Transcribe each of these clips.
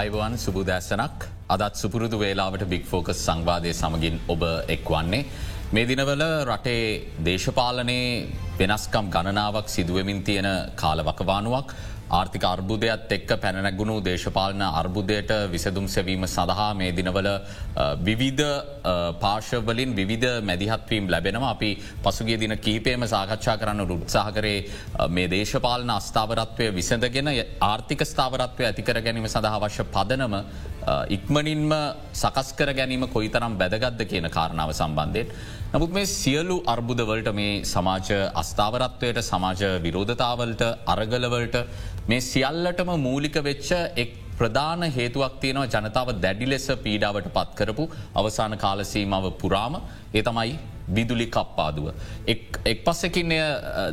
Ivan සුබුදෑසනක් අදත් සුපුරුදු වේලාවට බික් focus සංවාදය සමගින් ඔබ එක්වන්නේ. මේ දිනවල රටේ දේශපාලනයේ වෙනස්කම් ගණනාවක් සිදුවමින් තියෙන කාලවකවානුවක් ආර්ථික අර්බුදයක්ත් එක්ක පැනැගුණු දේශපාලන අර්බුදයට විසදුම් සැවීම සඳහා මේ දිනවල විවිධ පාශවලින් විවිධ මැදිහත්වීම් ලැබෙනවා අපි පසුගේ දින කීපේම සාකච්ඡා කරන්න රුත්සාහ කරේ මේ දේශපාලන අස්ථාවරත්වය විසඳගෙන ආර්ථික ස්ථාවරත්වය ඇතිකර ගැනීම සඳහා අවශ්‍ය පදනම ඉක්මනින්ම සකස්කර ගැනීම කොයිතරම් බැදගත්ද කියන කාරණාව සම්බන්ධයෙන්. නමුත් මේ සියලු අර්බුදවලට මේ සමාජ අස්ථාවරත්වයට සමාජ විරෝධතාවලට අරගලවලට මේ සියල්ලටම මූලික වෙච්ච එක් ප්‍රධාන හේතුවක් තියනව ජනතාව දැඩි ලෙස පීඩාවට පත්කරපු අවසාන කාලසීමාව පුරාම. ඒ තමයි විදුලි කප්පාදුව. එක් පස්සකින්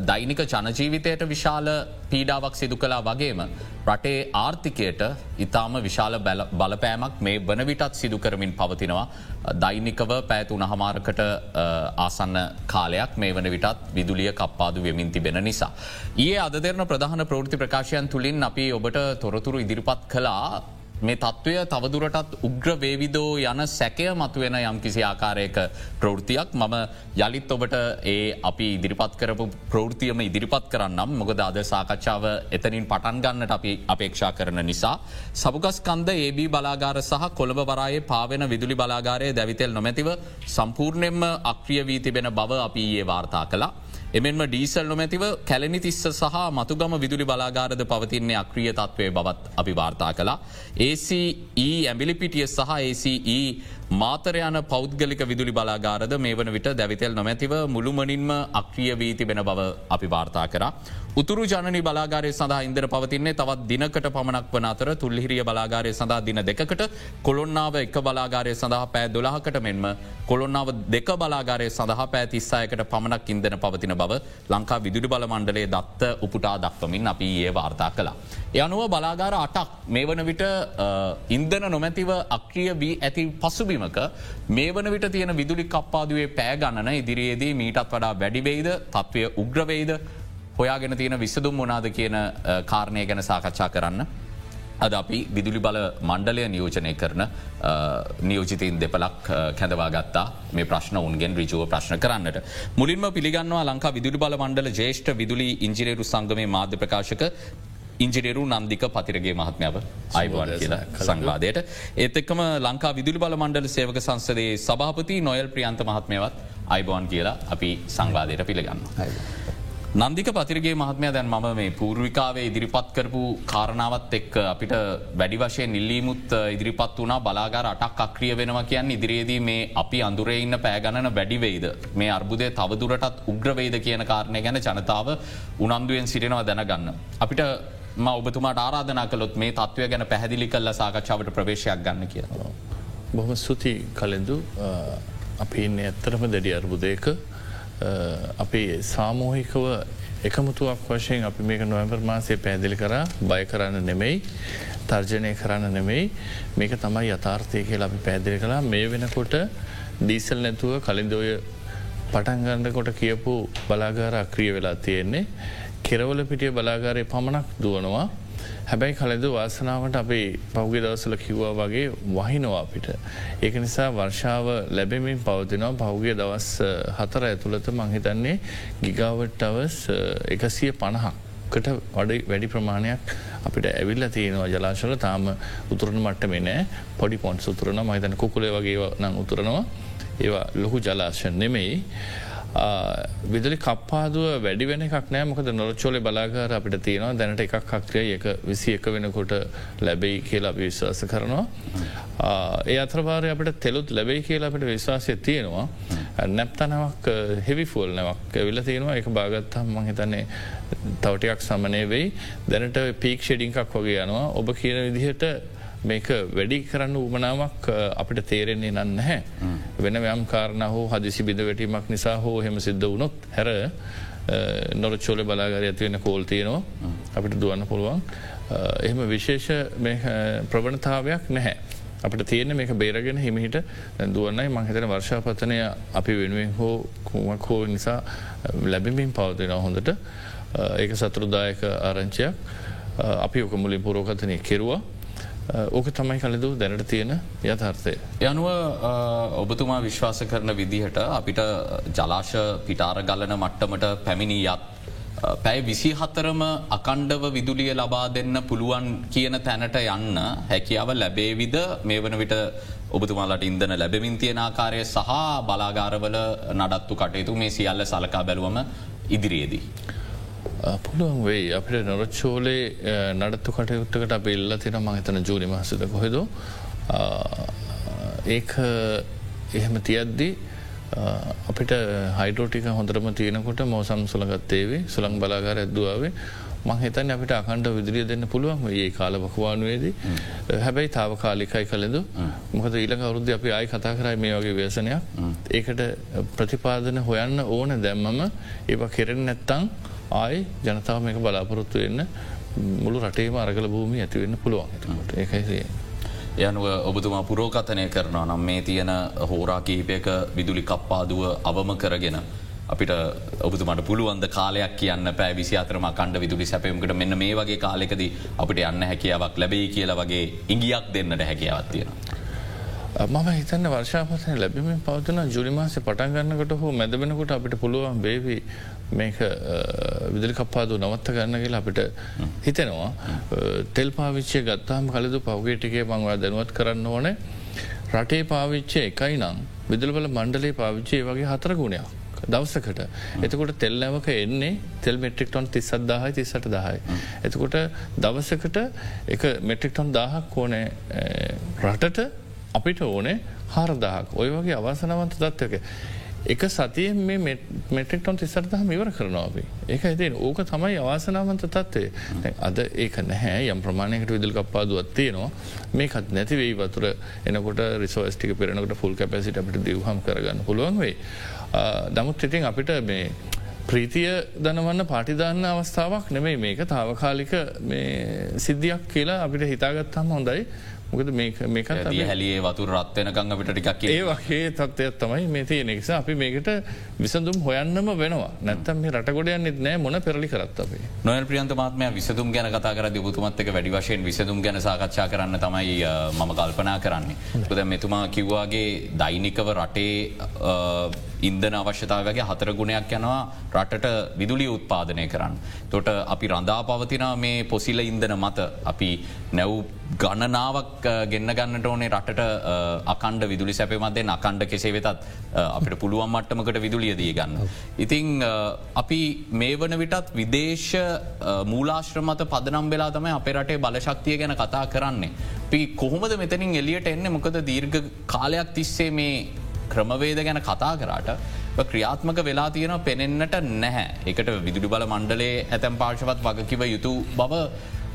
දෛනික ජනජීවිතයට විශාල පීඩාවක් සිදු කලා වගේම රටේ ආර්ථිකයට ඉතාම විශාල බලපෑමක් මේ වනවිටත් සිදු කරමින් පවතිනවා දෛනිකව පැෑතුන හමාරකට ආසන්න කාලයක් මේ වන විටත් විදුලිය කප්පාදු වෙමින් තිබෙන නිසා. ඒ අද දෙරන ප්‍රධාන ප්‍රෘති ප්‍රකාශයන් තුළින් අපි ඔබට තොරතුරු ඉදිරිපත් කලා මේ තත්ත්වය තවදුරටත් උග්‍රවේවිදෝ යන සැකය මතුවෙන යම් කිසි ආකාරයක ප්‍රෘතියක් මම යළිත් ඔබට ඒ අපි ඉදිරිපත් කරපු ප්‍රෘතියම ඉදිරිපත් කරන්නම් මොකද අද සාකච්ඡාව එතනින් පටන් ගන්නට අපි අපේක්ෂා කරන නිසා. සබුගස්කන්ද ඒබී බලාගාර සහ කොළඹ වරයේ පාවෙන විදුලි බලාගාරය දැවිතෙල් නොමැතිව සම්පූර්ණයෙන්ම අක්‍රිය වී තිබෙන බව අපි ඒ වාර්තා කලා. එමෙන්ම ඩීසල් නොමැතිව කැලනි තිස්ස සහ මතුගම විදුලි බලාගාරද පවතින්නේ අක්‍රිය තත්වය බවත් අපි වාර්තා කලා. ACE ඇමිලිපිටිය සහ ACE මාතරයන පෞද්ගලික විදුලි බලාගාරද මේ වන විට දැවිතෙල් නොමැතිව මුළුමනින්ම අක්‍රිය වී තිබෙන බව අපි වාර්තා කර. උතුරු ජනනි බලාගාරය සඳහා ඉන්දර පවතින්නේ තවත් දිනකට පමණක් වන අතර තුල්හිරිය බලාගාරය සඳහා දින දෙකට කොළොන්නාව එක බලාගාරය සඳහා පෑ දොලාහකට මෙන්ම කොළොන්නාව දෙක බලාගාරය සඳහා පෑ තිස්සායකට පමණක් ඉන්දන පවතින බව ලංකා විදුලි බල මණ්ඩලේ දත්ත උපුටා දක්වමින් අපි ඒ වාර්තා කලා. යනුව බලාගාර අටක් මේ වන විට ඉන්දන නොමැතිව අක්‍රිය වී ඇති පසුබිමක මේ වන විට තියෙන විදුලි කප්පාදුවේ පෑ ගණන ඉදිරියේදී මීටත් වඩා වැඩිවෙයිද තත්ත්වය උග්‍රවේද හොයාගෙන තියෙන විසදුම් මොනාද කියන කාරණය ගැන සාකච්ඡා කරන්න. අද අපි විදුලි බල මණ්ඩලය නියෝජනය කරන නියෝජිතීන් දෙපලක් කැඳවා ගත්තා මේ ප්‍රශ්න උන්ගෙන් රිජුව ප්‍රශ්න කරන්නට. මුලින්ම පිළිගන්නවා ලංකා විදුලි බල මණ්ඩල ජේෂ්ඨ විදුලි ඉංජිනේරු සංගමේ මාධ්‍ය ප්‍රකාශක ඉංජිනේරු නන්දික පතිරගේ මහත්මාව අයිබවන් කියලා සංවාදයට. ඒත් එක්කම ලංකා විදුලි බල මණ්ඩල සේවක සංසදේ සභාපති නොයල් ප්‍රියන්ත මහත්මයවත් අයිබවන් කියලා අපි සංවාදයට පිළිගන්න. නන්දික පතිරගේ මහත්මය දැන් මම මේ පූර්විකාවේ ඉදිරිපත් කරපු කාරණාවත් එක් අපිට වැඩි වශයෙන් නිල්ලීමුත් ඉදිරිපත් වනා බලාගාර අටක් අක්‍රිය වෙනවා කියන්න ඉදිරියේදී මේ අපි අඳුරේ ඉන්න පෑගණන වැඩිවෙයිද මේ අර්බුදය තවදුරටත් උග්‍රවේද කියන කාරණය ගැන ජනතාව උනන්දුවෙන් සිටිනවා දැනගන්න. අපිට ම ඔබතුමාට ආරාධනා කළොත් මේ තත්ත්වය ගැන පැහැදිලි කල්ල සාකච්ඡාවට ප්‍රවේශයක් ගන්න කිය. බොහම ස්තුති කලෙදු අපි ඉන්න ඇත්තරම දැඩි අර්බුදයක. අපි සාමූහිකව එකමුතුවක් වශයෙන් අපි මේක නොවැම්බර් මාසය පැදිලි කර. බය කරන්න නෙමෙයි. තර්ජනය කරන්න නෙමෙයි. මේක තමයි යථාර්ථය කියලා අපි පැදිලි කලා මේ වෙනකොට ඩීසල් නැතුව කලින්දෝය පටන්ගන්නකොට කියපු බලාගාර අක්‍රිය වෙලා තියෙන්නේ. කෙරවල පිටිය බලාගාරය පමණක් දුවනවා හැබැයි කලද වාසනාවට අපි පෞගේ දවසල කිව්වා වගේ වහිනවා අපිට. ඒක නිසා වර්ෂාව ලැබෙමින් පවතිනවා පෞගේ දවස් හතර ඇතුළත මංහිතන්නේ ගිගාවට්ටවස් එකසිය පණහක්. කට වඩ වැඩි ප්‍රමාණයක් අපිට ඇවිල්ල තියෙනවා ජලාශල තාම උතුරන මට්ට මෙනෑ පොඩි පොන්ස් උතුරන මහිතන කුකුලේ වගේ නම් උතුරනවා ඒවා ලොහු ජලාශන් නෙමෙයි. විදුලි කප්පාදුව වැඩි වෙන එකක් නෑ. මොකද නොරච්චෝලි බලාගාර අපිට තියෙනවා. දැනට එකක් කක්්‍රය එක විසි එක වෙනකොට ලැබෙයි කියලා අපි විශ්වාස කරනවා. ඒ අත්‍රවාරය අපට තෙලුත් ලැබෙයි කියලා අපට විශ්වාසය තියෙනවා. නැප්තනවක් හෙවිෆෝල් නැවක් විල තියෙනවා. එක භාගත්තම් මහිතන්නේ තවටයක් සමනය වෙයි. දැනට පීක් ෂෙඩිංකක් වගේ යනවා. ඔබ කියන විදිහට මේක වැඩි කරන්න උමනාවක් අපිට තේරෙන්නේ නන්න හැ. වෙන යම් කාරණ හෝ හදිසි බිඳ වැටීමක් නිසා හෝ හෙම සිද්ධ වුණොත් හැර නොරචෝල බලාගර ඇතිවෙන කෝල් තියනවා. අපිට දුවන්න පුළුවන්. එහෙම විශේෂ ප්‍රවණතාවයක් නැහැ. අපට තියෙන මේක බේරගෙන හිමිහිට දුවන්නයි. මංහිතන වර්ෂාපතනය අපි වෙනුවෙන් හෝ කුමක් හෝ නිසා ලැබිමින් පවතින හොඳට. ඒක සතුරුදායක ආරංචයක්. අපි ඔක මුලින් පුරෝකතනය කෙරවා ඕක තමයි කලදු දැනට තියෙන යථර්ථය. යනුව ඔබතුමා විශ්වාස කරන විදිහට අපිට ජලාශ පිටාර ගලන මට්ටමට පැමිණියත්. පැයි විසි හතරම අකණ්ඩව විදුලිය ලබා දෙන්න පුළුවන් කියන තැනට යන්න හැකියාව ලැබේවිද මේ වන විට ඔබතුමාලට ඉන්දන ලැබමින් තියෙන ආකාරය සහ බලාගාරවල නඩත්තු කටයුතු මේ සියල්ල සලකා බැලුවම ඉදිරියේදී. පුළුවන් වෙයි. අපිට නොරච්චෝලේ නඩත්තු කටයුත්තකට අප එල්ල තින මහිතන ජූලි මහසද කොහෙද. ඒක එහෙම තියද්දී අපිට හයිඩෝටික හොඳරම තියෙනකොට මෝසම් සුළගත්තේවේ සුළං බලාගාර ඇද්දුවාවේ. මං හිතන් අපිට අකණ්ඩ විදිරිය දෙන්න පුළුවන් ඒ කාල පකවානුවේදී හැබැයි තාව කාලිකයි කලෙදු මොකද ඊළඟ අවුරුද්ධ අපි ආයි කතා කරයි මේ වගේ ව්‍යසනයක්. ඒකට ප්‍රතිපාදන හොයන්න ඕන දැම්මම ඒවා කෙරෙන් නැත්තං ආයි ජනතාව මේක බලාපොරොත්තු වෙන්න මුළු රටේම අරගල භූමි ඇතිවෙන්න පුළුවන් එතකොට ඒකයිසේ. යනුව ඔබතුමා පුරෝකතනය කරනවා නම් මේ තියෙන හෝරා කීපයක විදුලි කප්පාදුව අවම කරගෙන. අපිට ඔබතුමට පුළුවන්ද කාලයක් කියන්න පෑ විසි අතරම කණ්ඩ විදුලි සැපයමකට මෙන්න මේ වගේ කාලෙකද අපිට යන්න හැකියාවක් ලැබේ කියලා වගේ ඉංගියක් දෙන්නට හැකියාවත් තියෙනවා. මම හිතන්න වර්ෂාපසය ලැබීම පවතන ජුලිමාස පටන් ගන්නකට හෝ මැදබෙනකොට අපිට පුළුවන් බේවි මේක විදිලි කප්පාදු නවත්ත ගන්න කියලා අපිට හිතෙනවා. තෙල් පාවිච්චය ගත්තාම කලදු පවගේටිකේ මංවා දැනුවත් කරන්න ඕනේ. රටේ පාවිච්චය එකයි නම් විදුලබල මණ්ඩලේ පාවිච්චේ වගේ හතර ගුණයක්. දවසකට. එතකොට තෙල්ලවක එන්නේ තෙල් මෙට්‍රික්ටොන් තිස්සත් දාහයි තිස්සට දහයි. එතකොට දවසකට එක මෙට්‍රික්ටොන් දාහක් ඕනේ රටට අපිට ඕනේ හාරදාහක්. ඔය වගේ අවසනවන්ත තත්වක. එක සතිය මේ මෙටෙක්ටොන් තිසරදහම ඉවර කරනවාපේ ඒක ඇතින් ඕක තමයි අවාසනාවන්ත තත්වේ අද ඒක නැහැ. යම් ප්‍රමාණයකට විදල් කප්පාදුවත් තියෙනවා. මේකත් නැතිවෙයි වතුර එනකොට රිසෝස්ටික පෙරනකට ෆුල් කැපසිට අපිට දවහම් කරගන්න පුළුවන් වේ. දමුත් ඉතින් අපිට මේ ප්‍රීතිය දනවන්න පාටිධන්න අවස්ථාවක් නෙමයි මේක. තාවකාලික සිද්ධියක් කියලා අපිට හිතාගත්තම හොඳයි. මොකද මේක හැලියේ වතුර රත්වයනකං අපිට ටිකක් ඒ වගේ තත්වයක් තමයි මේ තියෙන නිසා අපි මේකට විසඳුම් හොයන්නම වෙනවා. නැත්තම් මේ රටගොඩයන්නෙත් නෑ මොන පෙරලි කරත් අපේ. නොය ප්‍රියන්ත මාත්මය විසදුම් ගැන කතා කර ඔබතුමත්ක වැඩි වශයෙන් විසදුම් ගැන සාකච්ඡා කරන්න තමයි මම කල්පනා කරන්නේ. පුද මෙතුමා කිව්වාගේ දෛනිකව රටේ ඉන්දන අවශ්‍යතාව වගේ හතර ගුණයක් යනවා රටට විදුලිය උත්පාදනය කරන්න. තොට අපි රඳා පවතින මේ පොසිල ඉන්දන මත අපි නැව් ගණනාවක් ගෙන්න්න ගන්නට ඕනේ රටට අකණ්ඩ විදුලි සැපමත්දේ අකණ්ඩ කෙසේ වෙතත් අපිට පුළුවන් මට්ටමකට විදුලිය දී ගන්න. ඉතිං අපි මේ වන විටත් විදේශ මූලාශ්‍රමත පදනම් වෙලා තමයි අපේ රටේ බලශක්තිය ගැන කතා කරන්නේ. පි කොහොමද මෙතනින් එලියට එන්න මොකද දීර්ඝ කාලයක් තිස්සේ මේ ක්‍රමවේද ගැන කතා කරාට ක්‍රියාත්මක වෙලා තියෙන පෙනෙන්න්නට නැහැ එකට විදුලි බල මණ්ඩලේ ඇතැම් පාර්ශවත් වගකිව යුතු බව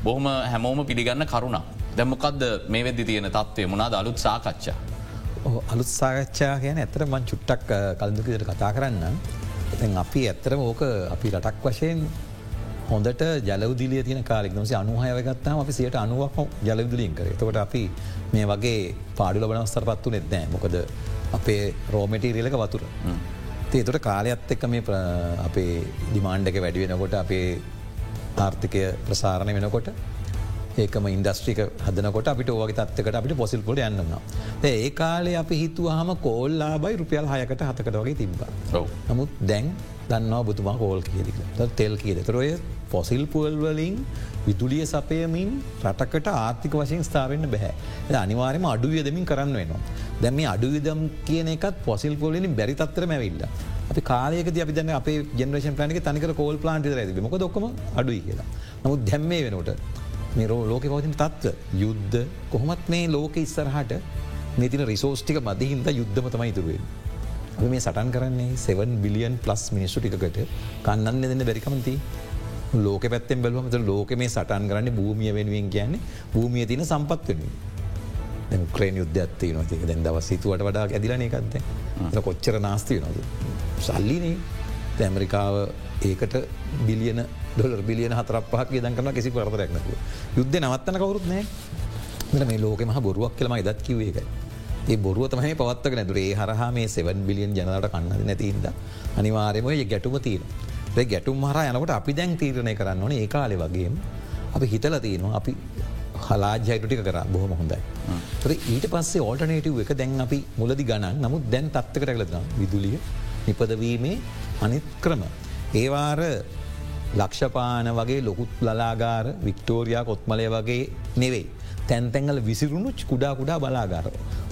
බොහොම හැමෝම පිළිගන්න කරුණ. දැම්මොකක්ද මේ වෙද්දි තියෙන තත්වය මුණද අලුත් සාකච්ඡා. අලුත් සාකච්ඡා කියන ඇතර මං චුට්ටක් කලඳුකිට කතා කරන්න. එතැන් අපි ඇත්තරම ඕක අපි රටක් වශයෙන් හොඳට ජලවදිලිය තින කාලෙක් නොසේ අනුහයවගත්තාම අපි සියට අනුවක් ජලවිදුලින් කර තකොට අපි මේ වගේ පාඩු ලබනස්තර පත්තු නෙත්නෑ මොකද අපේ රෝමටිරියලක වතුර. ඒතොට කාලයක්ත් එක්ක මේ අපේ ඩිමාන්්ඩක වැඩි වෙනකොට අපේ ආර්ථිකය ප්‍රසාරණය වෙනකොට ඒකම ඉන්ඩස්ට්‍රික හදනකොට අපිට ඕගේ තත්කට අපිට පොසිල්පොට යන්නවා. ඒ කාලේ අපි හිතුවාහම කෝල්ලා බයි රුපියල් හයකට හතකට වගේ තිබ්බ. නමුත් දැන් දන්නවා බුතුමා කෝල් කියදික තෙල් කියද තරොය පොසිල් පුවල්වලින් විදුලිය සපයමින් රටකට ආර්ථික වශයෙන් ස්ථාවන්න බැහැ. අනිවාරම අඩුවියදමින් කරන්න වෙනවා. දැම මේ අඩුවිදම් කියන එකත් පොසිල් පොලින් බැරි තත්තර මැවිල්ල. අපි කාලයක අපි දන්න අප ජනරේෂන් ප්ලනික තනික කෝල් ප්ලාන්ට ඇති මොක දොක්කම අඩුයි කියලා. නමුත් දැම්මේ වෙනට මේ රෝ ලෝක පවතින තත්ව යුද්ධ කොහොමත් මේ ලෝක ඉස්සරහට නතින රිසෝස්ටික මදහින්ද යුද්ධම තමයි ඉතුරුවෙන්. මේ සටන් කරන්නේ 7 බිලියන් ප්ලස් මිනිස්සු ටිකට කන්නන්න දෙන්න බැරිකමති ලෝක පැත්තෙන් බැලුවමත ලෝක මේ සටන් කරන්න භූමිය වෙනුවෙන් කියන්නේ භූමිය තින සම්පත් වෙනුවෙන්. ක්‍රේන යුද්ධ ඇත්තේ නොති දැන් දව සිතුවට වඩා ඇදිලන එකක්ද කොච්චර නාස්තිය නොද සල්ලිනේ. ඇමරිකාව ඒකට බිලියන ඩොලර් බිලියන හතරක් පහක් දන් කරන කිසි පරතරයක්නක යුද්ධ නවත්තන කවරුත් නෑ මේ ලෝක මහ බොරුවක් කියලම ඉදත් කිවේ එකයි ඒ බොරුව තමයි පවත්තක නැතුරේ හරහා මේ සෙවන් බිලියන් ජනලට කන්නද නැතින්ද අනිවාරයමය ගැටුම තියෙන ගැටුම් හර යනකට අපි දැන් තීරණය කරන්න ඕන ඒ කාලෙ වගේ අපි හිතල තියෙනවා අපි හලාජයටටික කර බොහොම හොඳයි. තොර ඊට පස්සේ ඕල්ටනේටව එක දැන් අපි මුලදි ගණන් නමුත් දැන් තත්වකට කලදම් විදුලිය නිපදවීමේ අනිත් ක්‍රම. ඒවාර ලක්ෂපාන වගේ ලොකුත් ලලාගාර වික්ටෝරයා කොත්මලය වගේ නෙවෙයි. තැන්තැංගල විසිරුණු කුඩා කුඩා බලාගාර.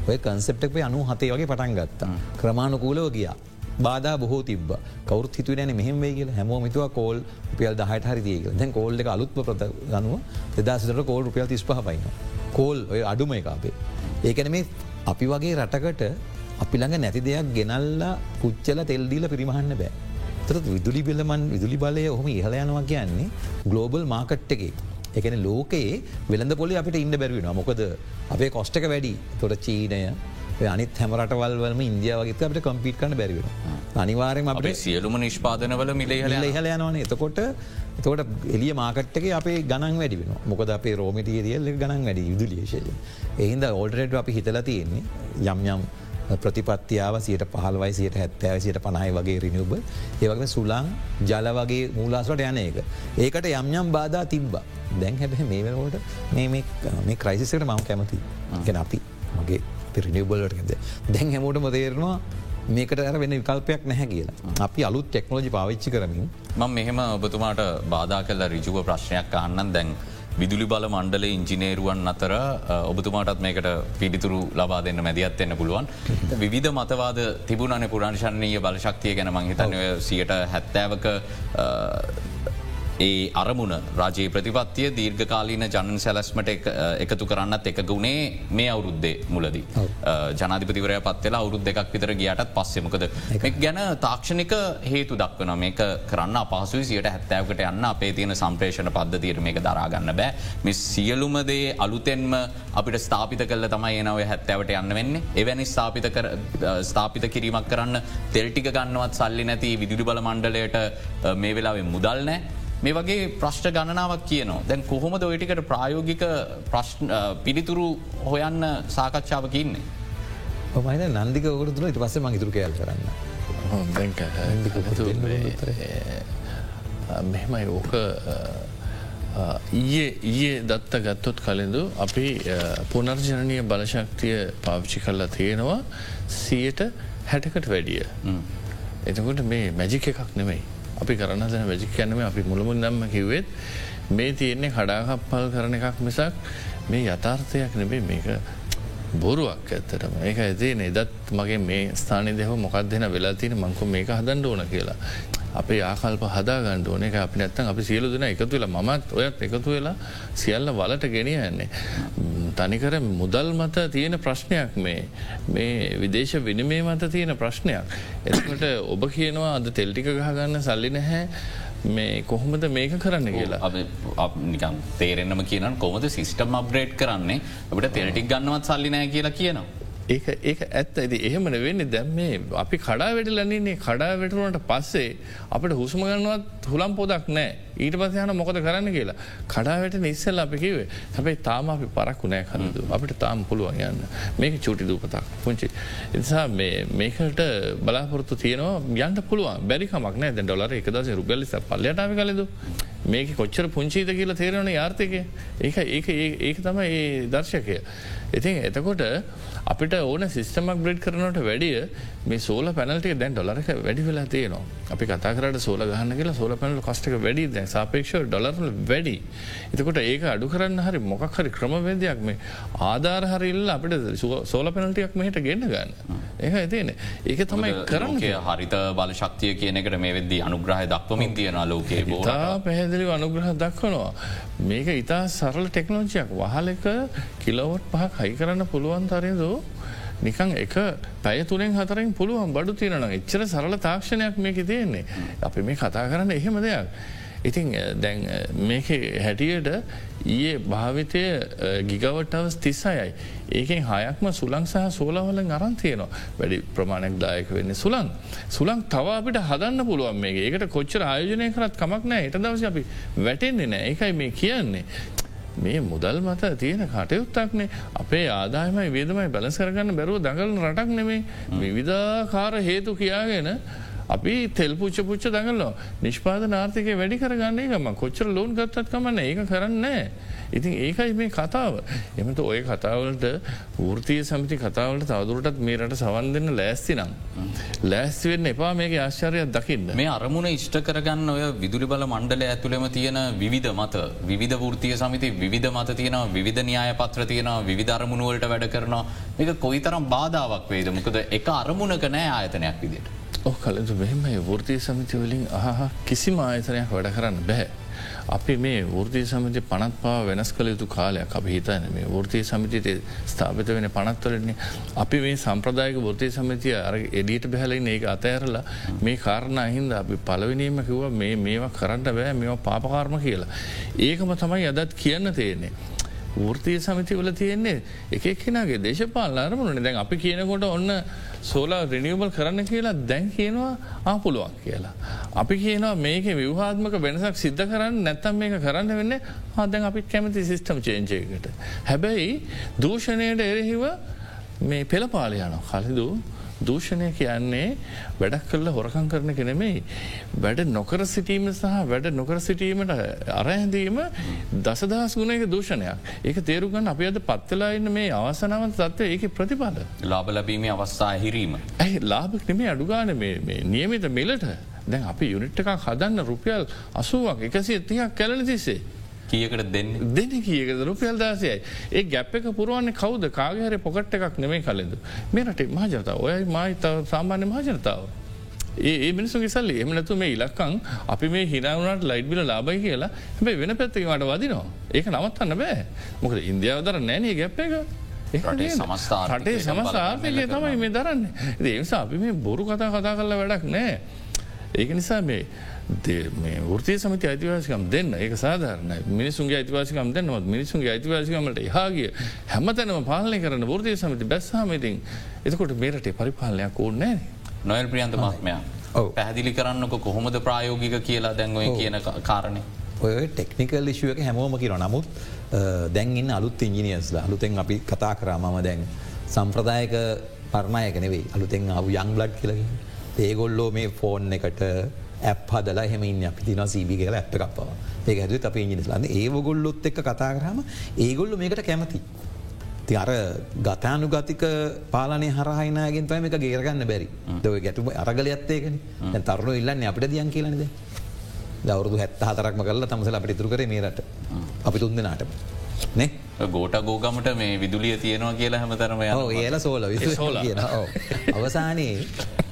ඔය කන්සෙප්ටක් අනු හතේ වගේ පටන් ගත්තා. ක්‍රමාණුකූලව ගියා. බාධ බොහෝ තිබ කවර හිතුවන මෙහම කියල හැම මිතුව කෝල් රුපියල් දහට හරිදියක දැන් කෝල්ල එක අලුත්ම ප්‍රත ගනුව දෙදසිට කෝල් රුපියල් තිස්පහ පයින. කෝල් ඔය අඩුම එක අපේ. ඒකන මේ අපි වගේ රටකට අපි ළඟ නැති දෙයක් ගෙනල්ලා පුච්චල තෙල්දීල පිරිමහන්න බෑ. තර විදුලි බෙල්ලමන් විදුලි බලය ඔහොම ඉහල යනවා කියන්නේ ගලෝබල් මාකට් එකේ. එකන ලෝකයේ වෙළඳ පොලි අපිට ඉන්න බැරිවෙන මොකද අපේ කොස්්ටක වැඩි. තොට චීනය අනිත් හැමරටවල්වලම ඉන්දියාවගේ අපට කම්පිට කන බැරිවෙන. අනිවාරෙන් අපේ සියලුම නිෂ්පාදනවල මිලහල ඉහල යනවන එතකොට එතකොට එලිය මාකට්ක අපේ ගණන් වැඩි වෙන මොකද අපේ රෝමිටිය දියල්ල ගණන් වැඩි යුදුලියශය. එහින්ද ඕල්ටරට අපි හිතල තියෙන්නේ යම් යම් ප්‍රතිපත්තියාව සියට පහල්වයි සියට හැත්තෑවසියට පණයි වගේ රිනිියබ ඒවගේ සුලාං ජල වගේ මූලාස්වට යන එක. ඒකට යම් යම් බාධා තිබ්බ. දැන් හැබැ මේ වෙනකොට මේ ක්‍රයිසිසට මම කැමති ගැන අපි මගේ පිරිනිියබල්ලටද දැන් හැමෝටම තේරවා මේකට ඇර වෙන විකල්පයක් නැහැ කියලා. අපි අලුත් ටෙක්නෝජි පාවිච්චි කරමින් මං මෙහෙම ඔබතුමාට බාධා කල්ල රිජුව ප්‍රශ්නයක් අහන්නම්. දැන් විදුලි බල මණ්ඩල ඉංජිනේරුවන් අතර ඔබතුමාටත් මේකට පිළිතුරු ලබා දෙන්න මැදිත් එන්න පුළුවන්. විධ මතවාද තිබුණන පුරංශණීය බලශක්තිය ගැන මංහිතනය සියට හැත්තෑවක ඒ අරමුණ රජයේ ප්‍රතිපත්තිය දීර්ඝකාලීන ජනන් සැලස්මට එකතු කරන්නත් එක ගුණේ මේ අවුරුද්දේ මුලදී. ජනාධිපතිවරය පත්වෙලා අවුරුද් දෙකක් විතර ගියටත් පස්සෙමකද. ගැන තාක්ෂණික හේතු දක්වන මේක කරන්න අපහසු සියට හැත්තෑවකට යන්න අපේ තියෙන සම්ප්‍රේෂණ පද්ධතියට මේක දරාගන්න බෑ. මෙ සියලුමදේ අලුතෙන්ම අපිට ස්ථාපිත කල තමයි එනව හැත්තෑවට යන්න වෙන්නේ. එවැනි ස්ථාපිත ස්ථාපිත කිරීමක් කරන්න තෙල්ටික ගන්නවත් සල්ලි නැති විදුලි බල මණ්ඩලයට මේ වෙලාවේ මුදල් නෑ මේ වගේ ප්‍රශ්ට ගණනාවක් කියනවා දැන් කොහොමද ඔයටිකට ප්‍රායෝගික පිළිතුරු හොයන්න සාකච්ඡාවක ඉන්නේ. ඔමයින නන්දික ඔකරතුර ඉට පස්සේ මං ඉතුරු කෑල් කරන්න. මෙහෙමයි ඕක ඊයේ ඊයේ දත්ත ගත්තොත් කලින්දු අපි පුනර්ජනනය බලශක්තිය පාවිච්චි කරලා තියෙනවා සියට හැටකට වැඩිය. එතකොට මේ මැජික එකක් නෙමෙයි. අපි කරන්න දෙන වැජික් කැනම අපි මුළමුන් දම්ම කිව්වෙත් මේ තියෙන්නේ කඩාකප්පල් කරන එකක් මිසක් මේ යථාර්ථයක් නෙබේ මේක බොරුවක් ඇත්තටම ඒක ඇතිේ එදත් මගේ මේ ස්ථානය දෙහ මොකක් දෙන වෙලා තියෙන මංකු මේක හදන්ඩ ඕන කියලා. අපේ ආකල්ප හදා ගණ්ඩ ඕන එක අපි නැත්තන් අපි සියලු දෙන එකතු වෙලා මත් ඔයත් එකතු වෙලා සියල්ල වලට ගෙනිය යන්නේ. තනිකර මුදල් මත තියෙන ප්‍රශ්නයක් මේ මේ විදේශ විනිමේ මත තියෙන ප්‍රශ්නයක්. එකට ඔබ කියනවා අද තෙල්ටික ගහගන්න සල්ලි නැහැ මේ කොහොමද මේක කරන්න කියලා නිකම් තේරෙන්න්නම කියන කොමද සිිස්ටම් අප්‍රේට් කරන්නේ අපට තෙරටික් ගන්නවත් සල්ලිනෑ කියලා කියනවා. ඒක ඒක ඇත්ත. ඇති එහෙමන වෙන්නේ දැම් මේ අපි කඩා වැඩලන්නේ කඩා වැටරුවනට පස්සේ අපට හුස්මගන්නවත් හුළම් පොදක් නෑ. ඊට පස යන මොකද කරන්න කියලා. කඩාවට නිස්සල් අපි කිවේ හැබයි තාම අපි පරක්ු නෑ කලදු අපිට තාම පුළුවන් යන්න. මේක චුටි දූපතක්. පුංචි. එනිසා මේකට බලාපොරත්තු තියනවා යන්ට පුළුවන්. බැරිකමක් නෑ. දැ ඩොලර එක දස රුගල්ලිස පල්ලටාව කලෙදු මේක කොච්චර පුංචීද කියලා තේරවන යාර්ථක ඒක ඒක ඒක තම ඒ දර්ශකය. ඉතින් එතකොට අපිට ඕන සිස්ටමක් බ්‍රඩ් කරනට වැඩිය මේ සෝල පැනල්ටේ දැන් ඩොලරක වැඩි වෙලා තියනවා අපි කතාකරට සෝල ගහන්න කියලා සෝල පැනල කස්ටක වැඩි දැන් සාපේක්ෂ ඩොලරල වැඩි. එතකොට ඒක අඩු කරන්න හරි මොකක් හරි ක්‍රමවේදයක් මේ ආධාර හරිල්ල අපිට සෝල පැනල්ටියක් මෙහට ගෙන්න්න ගන්න. ඒක ඇතින ඒක තමයි කරන්න හරිත බල ශක්තිය කියනකට මේ වෙද්දී අනුග්‍රහ දක්වමින් තියෙන ලෝකේ බෝතා පැහැදිලි අනුග්‍රහ දක්වනවා. මේක ඉතා සරල ටෙක්නෝජියක් වහලක කිලවට් පහක් හයි කරන්න පුළුවන් තරයදෝ නිකං එක පැය තුනෙන් හතරෙන් පුළුවන් බඩු තියරන එච්චර සරල තාක්ෂණයක් මේක තියෙන්නේ. අපි මේ කතා කරන්න එහෙම දෙයක්. ඉතින් දැන් මේක හැටියට ඊයේ භාවිතය ගිගවටවස් තිස්සයයි. ඒකෙන් හයක්ම සුලං සහ සෝලවලින් අරන්තියනවා වැඩි ප්‍රමාණයක් දායක වෙන්න සුලං. සුලං තව අපිට හදන්න පුළුවන් මේ ඒකට කොච්චර ආයෝජනය කරත් කමක් නෑ එට දවස අපි වැටෙන්නේ නෑ එකයි මේ කියන්නේ. මේ මුදල් මත තියෙන කටයුත්තක්නේ. අපේ ආදායමයි වේදමයි බැලස් කරගන්න බැරුව දඟලන රටක් නෙමේ. විවිධාකාර හේතු කියාගෙන අපි තෙල් පුච්ච පුච්ච දඟලෝ නිෂ්පාද නාර්ථකය වැඩි කරගන්නේ ගම කොච්චර ලෝන් ගත්තත් කමන්න. ඒක කරන්න. ඉතින් ඒකයි මේ කතාව. එමට ඔය කතාවලට ෘතිය සමිති කතාවලට තවදුරටත් මේ රට සවන් දෙන්න ලෑස්ති නම්. ලෑස්තිවෙන්න එපා මේක ආශ්චරයක් දකින්න. මේ අරමුණ ඉෂ්ට කරගන්න ඔය විදුලි බල මණ්ඩල ඇතුළෙම තියෙන විධ මත විධ ෘතිය සමිති විධ මත තියෙන විධ න්‍යාය පත්‍ර තියෙන විධ අරමුණුවලට වැඩ කරනවා එක කොයිතරම් බාධාවක් වේද මොකද එක අරමුණක නෑ ආයතනයක් විදිට. ඔහ කලතු මෙහෙම වෘතිය සමිතිවලින් අහ කිසිම ආයතනයක් වැඩ කරන්න බැහැ. අපි මේ ෘතිය සමිති පනත් පා වෙනස් කළ යුතු කාලයක් අපි හිතන මේ ෘතිය සමිතිත ස්ථාපත වෙන පනත්වලන්නේ අපි මේ සම්ප්‍රදායක ෘතිය සමිතිය අර එඩියට බැහලයි ඒක අතඇරලා මේ කාරණ හින්ද අපි පලවිනීම කිව මේ මේවා කරන්න බෑ මෙ පාපකාරම කියලා. ඒකම තමයි අදත් කියන්න තියෙන්නේ. ෘතිය සමිති වල තියෙන්නේ එකක්ෙනගේ දේශපාල අරමුණන දැන් අපි කියනකොට ඔන්න සෝලා රනිියබල් කරන්න කියලා දැන් කියනවා ආපුළුවක් කියලා. අපි කියනවා මේක විවහාත්මක වෙනසක් සිද්ධ කරන්න නැත්තම් මේක කරන්න වෙන්න හදැන් අපි කැමති සිිස්ටම් චේන්ජයකට. හැබැයි දූෂණයට එරෙහිව මේ පෙළපාලයන කලිදූ දූෂණය කියන්නේ වැඩක් කරලා හොරකං කරන කෙනෙමෙයි. වැඩ නොකර සිටීම සහ වැඩ නොකර සිටීමට අරහැඳීම දසදහස් ගුණයක දූෂණයක් ඒක තේරුගන්න අප අද පත්වෙලාඉන්න මේ අවසනාවන්ත තත්වය ඒක ප්‍රතිපාද. ලාබ ලබීමේ අවස්ථා හිරීම. ඇයි ලාභක් නෙමේ අඩුගාන නියමිත මෙලට දැන් අපි යුනිට් එකක් හදන්න රුපියල් අසුවක් එකසිය තියක් කැලන තිසේ. කියකට දෙන්න? දෙන කියකද? රුපියල් දාසයයි. ඒ ගැප් එක පුරුවන්නේ කවද? කාගහර පොකට් එකක් නෙමේ කලෙද. මේරට මහජනතාව. ඔයයි මහිතාව සාමාන්‍ය මහජනතාව. ඒ මිනිසුගේ සල්ලි. එමනතු මේ ඉලක්කං අපි මේ හිනාවනට ලයිට්බිල ලාබයි කියලා හැබයි වෙන පැත්තකමට වදිනවා. ඒක නවත්තන්න බෑ. මොකද ඉන්දියාවදර නෑනේ ගැප් එක. රටේ සමස්ථාර්ථකය තමයි මේ දරන්න. ඒසා අපි මේ බොරු කතා කතා කරල වැඩක් නෑ. ඒක නිසා මේ ෘතිය සමති අයිතිවාසිකම් දෙන්න. ඒ සාධරන මිනිසුන්ගේ අයිතිවාසිකම් දෙන්නවත් මිනිසුන්ගේ අයිතිවාසිකමට හාගේ හැමතැනම පාලනය කරන ෘතිය සමති බැස්සාමතින් එතකොට මේරට පරිපාලනයක් ඕන්නෑ නොයල් ප්‍රියන්ත මත්මයා පැහදිලි කරන්නක කොහොමද ප්‍රායෝගික කියලා දැන්වය කියන කාරණය. ඔය ටෙක්නිකල් ලිශුවක හැමෝම කිර නමුත් දැන්ඉන්න අලුත් ඉංජිනියස්ල අලුතෙන් අපි කතා කරාමම දැන් සම්ප්‍රදායක පරණයක නෙවෙයි. අලුතෙන් අව යංගලඩ් කියලකින් ඒගොල්ලෝ මේ ෆෝන් එකට ඇප් හදලා හෙමන්න අපි තින සීබි කියල ඇප් එකක්පව ඒ ඇද අප ඉජිනිස්ලන්න ඒවගොල්ලොත් එක් කතා කරහම ඒගොල්ලු මේකට කැමති. ති අර ගතානු ගතික පාලනය හරහයිනගෙන් තම එක ගේරගන්න බැරි. දව ගැටුම අරගල ඇත්තේකන තරුණු ඉල්ලන්න අපිට දියන් කියලනද දවරුදු හැත්ත හතරක්ම කල්ල තමසල අපිට තුර කර මේරට අපි තුන් දෙනාට නේ? ගෝට ගෝගමට මේ විදුලිය තියෙනවා කියලා හැමතරම ඒල සෝල සෝල. අවසානයේ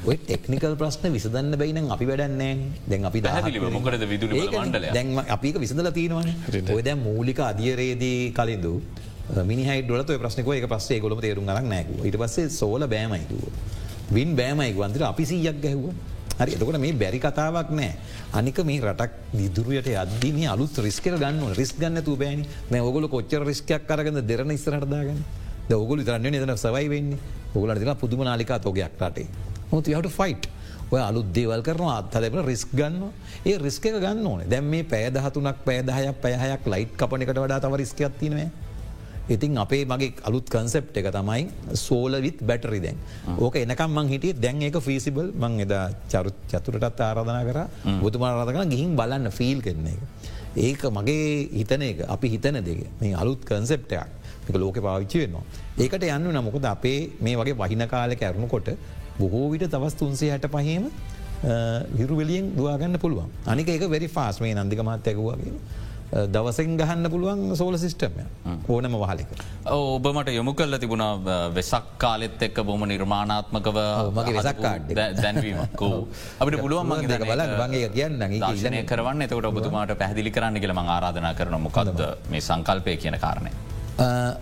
ඔය ටෙක්නිකල් ප්‍රශ්න විසදන්න බයින අපි වැඩන්නේ දැන්. අපි මොකද විදුලි මණ්ඩල දැන් අපික විසඳල තියෙනවන. ඔය දැ මූලික අධියරේදී කලින්දු මිනිහයිඩලත ප්‍රශ්නක එක පස්සේ ගොලම තේරුම් ගක් නෑකු ඉට පස්සේ සෝල බෑමයිකුව වින් බෑමයික වන්තර අපි සීයක් ගැහුව හරි එතකොට මේ බැරි කතාවක් නෑ. අනික මේ රටක් විදුරයට අදදිම අලුත් රිස්ක ගන්න රිස් ගන්න තු බෑනි. මේ ඔගොල කොච්චර රිස්කයක් කරගන්න දෙරන ස්රටදාගන්න ඔගොල තරන්න එදන සවයි වෙන්නේ. ඔගලට දිලා පුදුම නාලිකා තෝගයක් රටේ. හොතියට ෆයිට් ඔය අලුත් දේවල් කරන අත්හලබන රිස්ක් ගන්න ඒ රිස්ක ගන්න ඕන. දැම් මේ පෑදහතුනක් පෑදහයක් පැහයක් ලයිට් කපන එකට වඩා තව රිස්ක තිනේ ඉතින් අපේ මගේ අලුත් කන්සෙප් එක තමයි සෝලවිත් බැටරි දැන්. ඕක එනකම් මං හිටිය දැන් ඒක ෆිසිබල් මං එදා චරු චතුරටත් ආරධනා කර. බුතුමාරාධකන ගිහින් බලන්න ෆිල් කරන එක. ඒක මගේ හිතන එක. අපි හිතන දෙක. මේ අලුත් කන්සෙප්ටයක් ලෝක පාවිච්චි වෙනවා. ඒකට යන්න නමුකද අපේ මේ වගේ වහින කාලක ඇරුණු කොට බොහෝ විට තවස් තුන්සේ හැට පහේම හිරුවලියෙන් දවාගන්න පුළුවන්. අනික ඒක වෙරි ෆාස් මේ නන්දික මහත්තයකවාගේ. දවසෙන් ගහන්න පුළුවන් සෝල සිිස්ටමය ඕනම වහලෙක. ඔබමට යොමු කල්ල තිබුණා වෙසක් කාලෙත් එක්ක බොම නිර්මාණාත්මකව මගේ වෙසක්කාඩ දැන්වීමකෝ. අපට පුළුවන් මගේ බල වගේ කියන්න ශනය කරන්න එතකට ඔබතුමාට පැහදිලි කරන්න කියල ම ආරාධනා කරන මොකක්ද මේ සංකල්පය කියන කාරණය.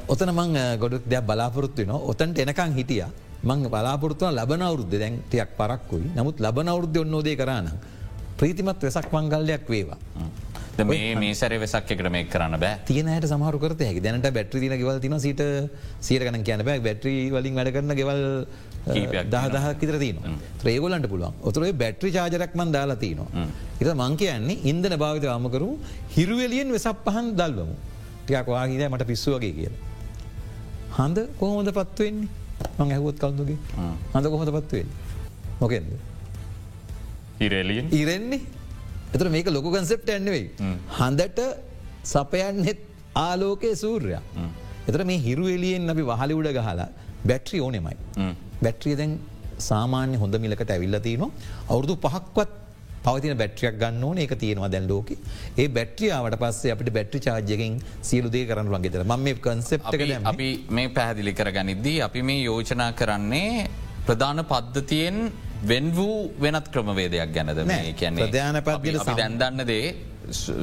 ඔතන මං ගොඩක් දෙයක් බලාපොරොත්තු න ඔතන්ට එනකං හිටිය. මං බලාපොරත්තුව ලබන අවුද්ධ දැන්ටයක් පරක්කුයි. නමුත් ලබන අවුද්ධ ඔන්නෝදේ කරන්න ප්‍රීතිමත් වෙසක් මංගල්ලයක් වේවා. මේ සැර වෙසක් මේ කරන්න බෑ. තියනයට සමහරු කරත හැකි දැනට බැට්‍රි තින ගෙවල් තින සිට සීරකන කියන බෑ. බැට්‍රී වලින් වැඩ කරන ගෙවල් දහදහක් ඉතර තින ත්‍රේගොලන්ට පුළුවන්. ඔතුරේ බැට්‍රි චාජරක්මන් දාලා තියනවා. ඉත මං කියන්නේ ඉන්දන භාවිත අමකරු හිරුවලියෙන් වෙසක් පහන් දල්වමු. ටියක් වාගේද මට පිස්සු වගේ කියල. හඳ කොහොමද පත්වවෙන්නේ මං ඇහුවොත් කවුදුගේ හඳ කොහොද පත්වේ මොකෙන්ද. ඉරෙලියෙන් ඉරෙන්නේ එතර මේක ලොකු කන්සෙප්ට ඇන්නෙවෙයි. හඳට සපයන්නෙත් ආලෝකය සූර්යා. එතර මේ හිරු එලියෙන් අපි වහලි උඩ ගහලා බැට්‍රි ඕනෙමයි. බැට්‍රිය දැන් සාමාන්‍ය හොඳ මිලකට ඇවිල්ල තියනවා අවුරදු පහක්වත් පවතින බැට්‍රියක් ගන්න ඕන. එක තියෙනවා දැන් ලෝක. ඒ බැට්‍රියාවට පස්සේ අපට බැට්‍රි චාර්ජයකින් සියලුදේ කරන්න ලන්ගෙතර ම මේ කන්සෙප්ට අපි මේ පැහැදිලි කර ගනිද්දී අපි මේ යෝජනා කරන්නේ ප්‍රධාන පද්ධතියෙන් වෙන් වූ වෙනත් ක්‍රමවේදයක් ගැනද මේ කියන්නේ? ප්‍රධාන පද්ධතියට සම- දැන්දන්නදේ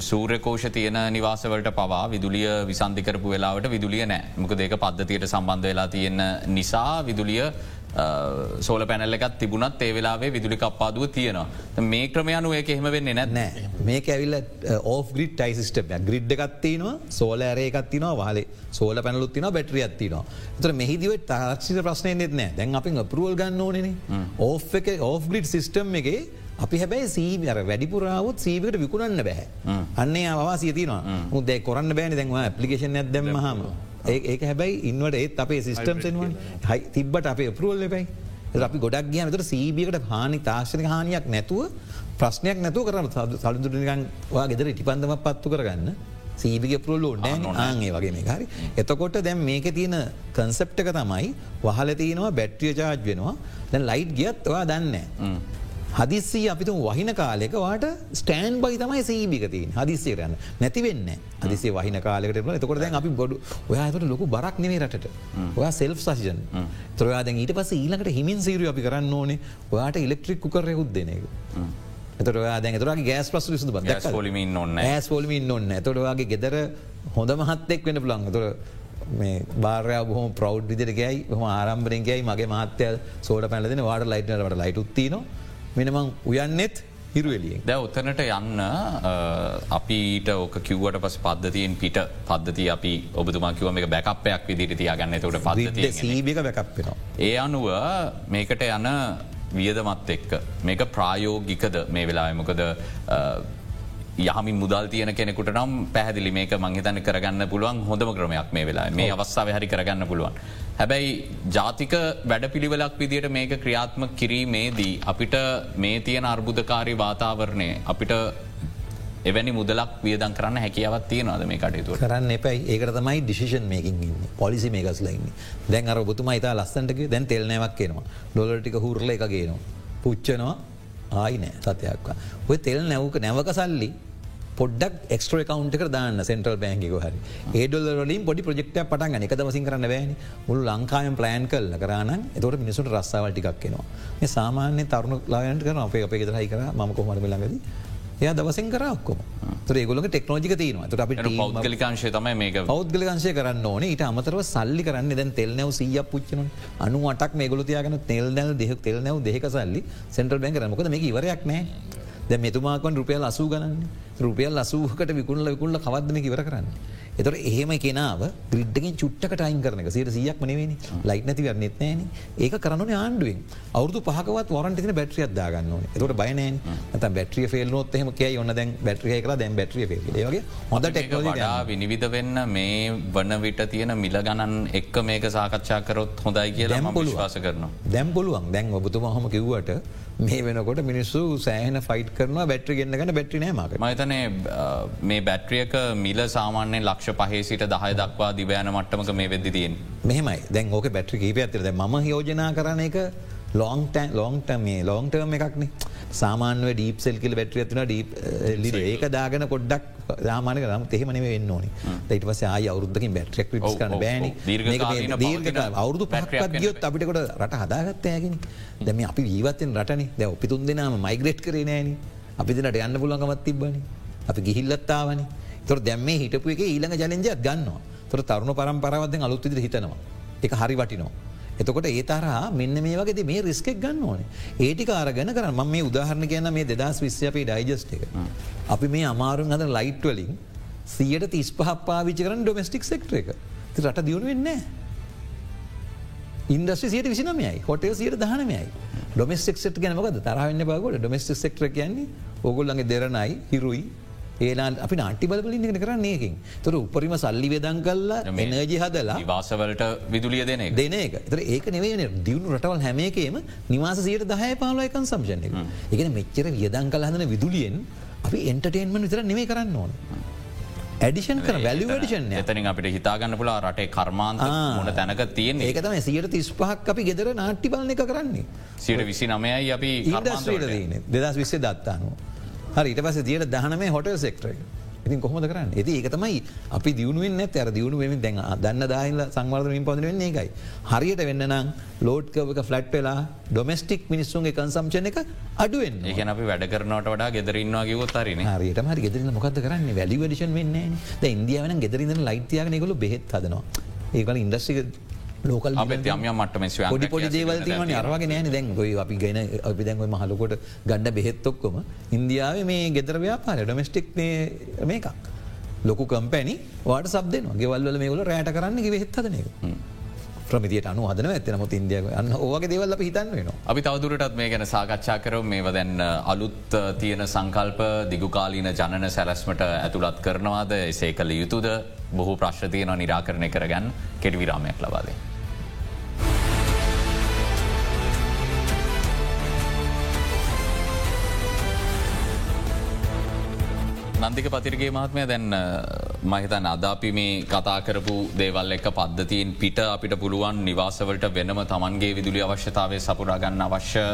සූරකෝෂ තියන නිවාසවලට පවා විදුලිය විසන්ධිකරපු වෙලාවට විදුලිය නෑ. මොක දෙක පද්ධතියට සම්බන්ධ වෙලා තියෙන නිසා විදුලිය සෝල පැනල්ල එකත් තිබුණත් ඒ වෙලාවේ විදුලි කප්පාදුව තියෙනවා. මේ ක්‍රමයනු ඒක එහෙම වෙන්නේ නැත් නෑ. මේක ඇවිල්ල ඕ ග්‍රිට් ටයිසිස්ටම ග්‍රිඩ් එකත්තිනවා සෝල ඇරේකත්තින වාලේ සෝල පැනලුත්තින බැට්‍රිය ඇත්තිනවා තර මෙහිදිව තාක්ෂිත ප්‍රශ්නය නෙත් නෑ. දැන් අපි අපරුවල් ගන්න ඕනෙන ඕ එක ඕ ග්‍රිඩ් සිිස්ටම් එක අපි හැබැයි සීවිර වැඩිපුරාවත් සීවිකට විකුණන්න බැහැ අන්නේ අවා සියතිනවා මුදේ කොරන්න බෑන. දැන්වා පපලිකේෂන් ඇදම හම ඒක හැබැයි ඉන්වට ඒත් අපේ සිිස්ටම් සෙන්වන් හයි තිබ්බට අපේ පරුවල් ලබයි අපි ගොඩක් ගිය මෙතර සීබියකට හානි තාක්ෂණ හානියක් නැතුව ප්‍රශ්නයක් නැතුව කරන්න සලදුරනිකන් වා ගෙදර ඉටිපන්දම පත්තු කරගන්න. සීවිග පුරල්ලෝ නෑ. ආගේ වගේ මේ හරි. එතකොට දැම් මේක තියෙන කන්සෙප්ටක තමයි වහල තියෙනවා බැට්‍රිය චාර්ජ් වෙනවා. දැන් ලයිට් ගියත් වා දන්න. හදිස්සී අපිතු වහින කාලෙක වාට ස්ටෑන් බයි තමයි සීබිකතින් හදිසිය කරන්න. නැතිවෙන්න හදිසේ වහින කාලෙකට එතකොට දැන් අපි බොඩු ඔයාතුට ලොකු බරක් නෙවේ රට ඔයා සෙල්් සසිජන් ත්‍රයාද ඊට පස ඊලකට හිමින් සීරු අපි කරන්න ඕනේ ඔයාට ඉලෙක්ට්‍රික් කුකරයකුත් දෙන එක. එතට දැන් තුරගේ ගෑස් පස විසු බ පොලිමින් ඔන්න ඇස් පොලිමින් ඔන්න තොටවාගේ ගෙදර හොඳ මහත්තෙක් වෙන පුළන් තුර මේ බාරය බොහම ප්‍රෞඩ් විදිර ගයි හම ආරම්භරෙන් ගයි මගේ මහත්‍යය සෝට පැලදෙන වාට ලයිට්නට ලයිටුත්තින මෙනමං උයන්නෙත් හිරුවලියෙන්. ද උත්තනට යන්න අපිට ඕක කිව්වට පස් පද්ධතියෙන් පිට පද්ධති අපි ඔබතුමා කිව මේ බැකපයක් විදිරි තියාගන්න තොට පද්ධතිය සීබික බැකප්පෙනවා. ඒ අනුව මේකට යන වියදමත් එක්ක මේක ප්‍රායෝගිකද මේ වෙලාමකද යහමින් මුදල් තියන කෙනෙකුට නම් පැහදිලි මේක මංහිතන කරගන්න පුළුවන් හොඳම ක්‍රමයක් මේ වෙලා මේ අවස්ථාව හරි කරගන්න පුළුවන්. හැබැයි ජාතික වැඩ පිළිවෙලක් විදියට මේක ක්‍රියාත්ම කිරීමේදී අපිට මේ තියෙන අර්බුදකාරී වාතාවරණය අපිට එවැනි මුදලක් වියදන් කරන්න හැකියාවත් තියෙනවාද මේ කටයුතු කරන්න එපයි. ඒකට තමයි ඩිසිෂන් මේකින් පොලිසි මේකස් ලයින්න දැන් අර බතුම ඉතා ලස්සටක දැන් තෙල්නෑවක් කියනවා ඩොලටික හුරල එක ගේනවා. පුච්චනවා. ආයි නෑ. සතයක්වා ඔය තෙල් නැවක නැවක සල්ලි පොඩක් එක්ස්ට්‍ර කවන්ට දාන්න සෙන්ටල් බෑංගික හරි. ඒඩොල් වලින් පොඩි ප්‍රජෙක්ට පටන් එක දවසින් කරන්න බෑන මුල් ලංකායම් ප්ලෑන් කල් කරන එතවට මිනිසුට රස්සාවල් ටිකක් කෙනවා මේ සාමාන්‍ය තරුණු ලායන්ට කරන අපේ අපේ ගෙදරහි කර. ම කොහමට ලඟදී එය දවසෙන් කර ඔක්කොම. තුර ඒගොලක ටෙක්නෝජික තියෙනවා. තුර අපි පෞද්ගලිකාංශය තමයි මේක. පෞද්ගලකංශය කරන්න ඕන. ඊට අමතරව සල්ලි කරන්න. දැන් තෙල්නැව සිය පුච්චන අනු අටක් මේ ගොලතියාගන තෙල් නැල් දෙහ තෙල් නැව දෙක සල්ලි සෙන්ටල් බැං කරමකද මේ ඉවරයක් නෑ දැ මෙතුමාකන් රුපියල් අසූ ගණන්නේ. රුපියල් අසූහකට විකුණල විකුල්ල කවදම ඉවර කරන්න. එතොට එහෙම කෙනාව ග්‍රිඩ්ඩකින් චුට්ටකට අයින් කරන සිට සියක් මනවෙනි ලයිට් නැති වරනෙත් නෑන ඒක කරන ආණ්ඩුවෙන්. අවුදු පහකවත් වරන්ටින බැට්‍රිය අදාගන්න එතට බයනෑන් ඇත බැට්‍රිය ෆෙල් නොත් එහම කිය ඔන්න දැන් බැට්‍රිය කර දැන් බැට්‍රිය ඒගේ හොඳ වඩා විනිවිධ වෙන්න මේ වන විට තියෙන මිල ගණන් එක්ක මේක සාකච්ඡා කරොත් හොඳයි කියලා විශ්වාස කරනවා. දැම් පුළුවන්. දැන් ඔබතුම හොම කිව්වට මේ වෙනකොට මිනිස්සු සෑහන ෆයිට් කරන බැට්‍රි ගන්නගන බැට්‍රි නෑමක මතන මේ බැට්‍රියක මිල සාමාන්‍ය ලක්ෂ පහේ සිට දහය දක්වා දිවෑන මට්ටමක මේ වෙද්දි තියෙන් මෙහෙමයි. දැන් ඕක බැට්‍රි කීප ඇතරද ම යෝජනා කරන එක ලොන්ටන් ලොන්ට මේ ලොන්ටර්ම එකක්නේ සාමාන්ව ඩීප් සෙල් කිල බැට්‍රිය ඇතින ඩීප් ඒක දාගන කොඩ්ඩක් දාමානක නම් තෙහෙමන වෙන්න ඕනි. ඊට පස ආය අවුද්ධකින් බැට්‍රියක් ිස් කන බෑන දීර්ග අවුදු පහක්ත් ගියොත් අපිටකොට රට හදාගත්තයගෙන දැම අපි ජීවත්තෙන් රටන. දැ ඔපිතුන් දෙනාම මයිග්‍රේට් කරේ නෑන අපි දෙනට යන්න පුළන්ගමත් තිබ්බනි. අපි ගිහිල්ලත්තාවන තොර දැම්ම හිටපු එක ඊළඟ ජලෙන්ජත් ගන්නවා. තොර තරුණ පරම්පරාවත්ෙන් අලුත්තිද හිතනවා. එක හරි වටිනවා. එතකොට ඒ තරහා මෙන්න මේ වගේ මේ රිස්කෙක් ගන්න ඕනේ. ඒටි කාරගන කර ම මේ උදාහරණ කියන මේ දෙදස් විශ්‍යපේ ඩයිජස්ට එක. අපි මේ අමාරුන් අද ලයිට් වලින් සියට තිස් පහ පාවිච කරන ඩොමස්ටික් සෙක්ටර එක. ති රට දියුණු වෙන්නේ ඉන්දස්්‍ර සියට විසිනමයයි හොටේ සියට දහනමයයි ඩොමස්ටික් සෙට ගැනමක තරහන්න බගොට ඩොමස්ටික් සෙක්ටර කියන්නේ ඔගොල්ලගේ දෙරනයි හිරුයි ඒලා අපි නාටි බලලින් කර ඒකින්. තොර උපරිම සල්ලි වෙදන් කල්ලා එනජි හදලා නිවාසවලට විදුලිය දෙන. දෙන එක. තර ඒක නෙවේ දියුණු රටවල් හැමේකේම නිවාස සියට දහය පාලයකන් සම්ජනය එකන මෙච්චර වියදන් කලහඳන විදුලියෙන් අපි එන්ටර්ටේන්මන් විතර නෙවේ කරන්න ඕන. ඇඩිෂන් කර වැලි ඩිෂන් එතනින් අපිට හිතාගන්න පුලා රටේ කර්මාන්ත මොන තැනක තියෙන ඒකතම සියට තිස්පහක් අපි ගෙදර නාට්ටි බලන එක කරන්නේ. සියට විසි නමයයි අපි ඉන්දස්්‍රීට දන දෙදස් විස්සේ දත්තානවා. හරි ඊට පස දියට දහනමේ හොටල් සෙක්ටරක. ඉතින් කොහොමද කරන්න? ඇති ඒක තමයි අපි දියුණුවෙන් ඇර දියුණු වෙමින් දැන් දන්න දාහිල සංවර්ධමින් පොදන වෙන්නේ එකයි. හරියට වෙන්න නම් ලෝඩ්කවක ෆලට් වෙලා ඩොමස්ටික් මිනිස්සුන්ගේ කන්සම්චන එක අඩුවෙන් ඒකන අපි වැඩ කරනට වඩා ගෙදරන්නවා කිවොත් හරින. හරියට හරි. ගෙදරන්න මොකද කරන්න? වැලි වඩිෂන් වෙන්න ඉන්දියාවන ගෙදරන්න ලයිතියාග නිකළු බෙහෙත් හදනවා. ඒකල ඉන්දස්්‍රික ලෝකල් යම මටම පොඩි පොඩි දේවල්තිවන අරවාගෙන නෑන. දැන් ගොයි අපි ගැන අපි දැන්ගොයි මහලකොට ගණ්ඩ බෙහෙත්තොක්කොම ඉන්දියාව මේ ගෙදර ව්‍යාපාර ඩොමස්ටික් මේකක්. ලොකු කම්පැනි වාට සබ්දන ගෙවල්ල මේකල රෑට කරන්න වෙහෙත්තදන ප්‍රමිතියට අනු හදන ඇතන මොත් ඉන්දියාව අන්න ඕගේ දේවල් අප හිතන්න වෙනවා. අපි තවදුරටත් මේ ගැන සාකච්ඡා කර මේව දැන් අලුත් තියෙන සංකල්ප දිගුකාලීන ජනන සැලස්මට ඇතුළත් කරනවාද? එසේ කළ යුතුද? බොහෝ ප්‍රශ්තියන නිරාකරණය කරගන්න. කෙඩිවිරාමයක් ලබාදේ. නන්දික පතිරගේ මහත්මය දැන් මහිතන් අදාපි මේ කතා කරපු දේවල් එක පද්ධතියෙන් පිට අපිට පුළුවන් නිවාසවලට වෙනම තමන්ගේ විදුලි අවශ්‍යතාවය සපුරාගන්න අවශ්‍ය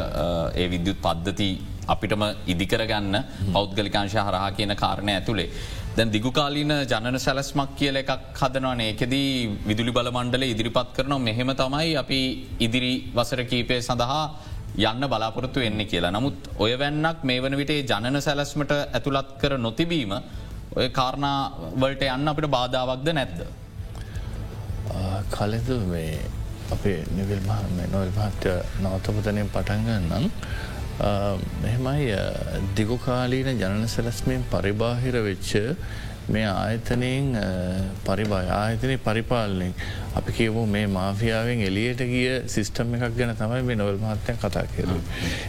ඒ විද්‍යුත් පද්ධති අපිටම ඉදිකරගන්න පෞද්ගලිකාංශ හරහා කියන කාරණය ඇතුළේ. දැන් දිගුකාලීන ජනන සැලස්මක් කියල එකක් හදනවන ඒකෙදී විදුලි බල මණ්ඩල ඉදිරිපත් කරනවා මෙහෙම තමයි අපි ඉදිරි වසර කීපය සඳහා යන්න බලාපොරොත්තු වෙන්නේ කියලා. නමුත් ඔය වැන්නක් මේ වන විටේ ජනන සැලස්මට ඇතුළත් කර නොතිබීම ඔය කාරණාවලට යන්න අපිට බාධාවක්ද නැද්ද. කලෙද මේ අපේ නිවිල් නොල් මහත්‍ය නවතපතනයෙන් පටන්ගන්නම්. මෙහෙමයි දිගුකාලීන ජනන සැලස්මෙන් පරිබාහිර වෙච්ච මේ ආයතනයෙන් පරිබා ආයතනය පරිපාලනෙන් අපි කියවූ මේ මාෆියාවෙන් එලියට ගිය සිිස්ටම් එකක් ගැන තමයි මේ නොවල් මහත්තය කතා කෙරු.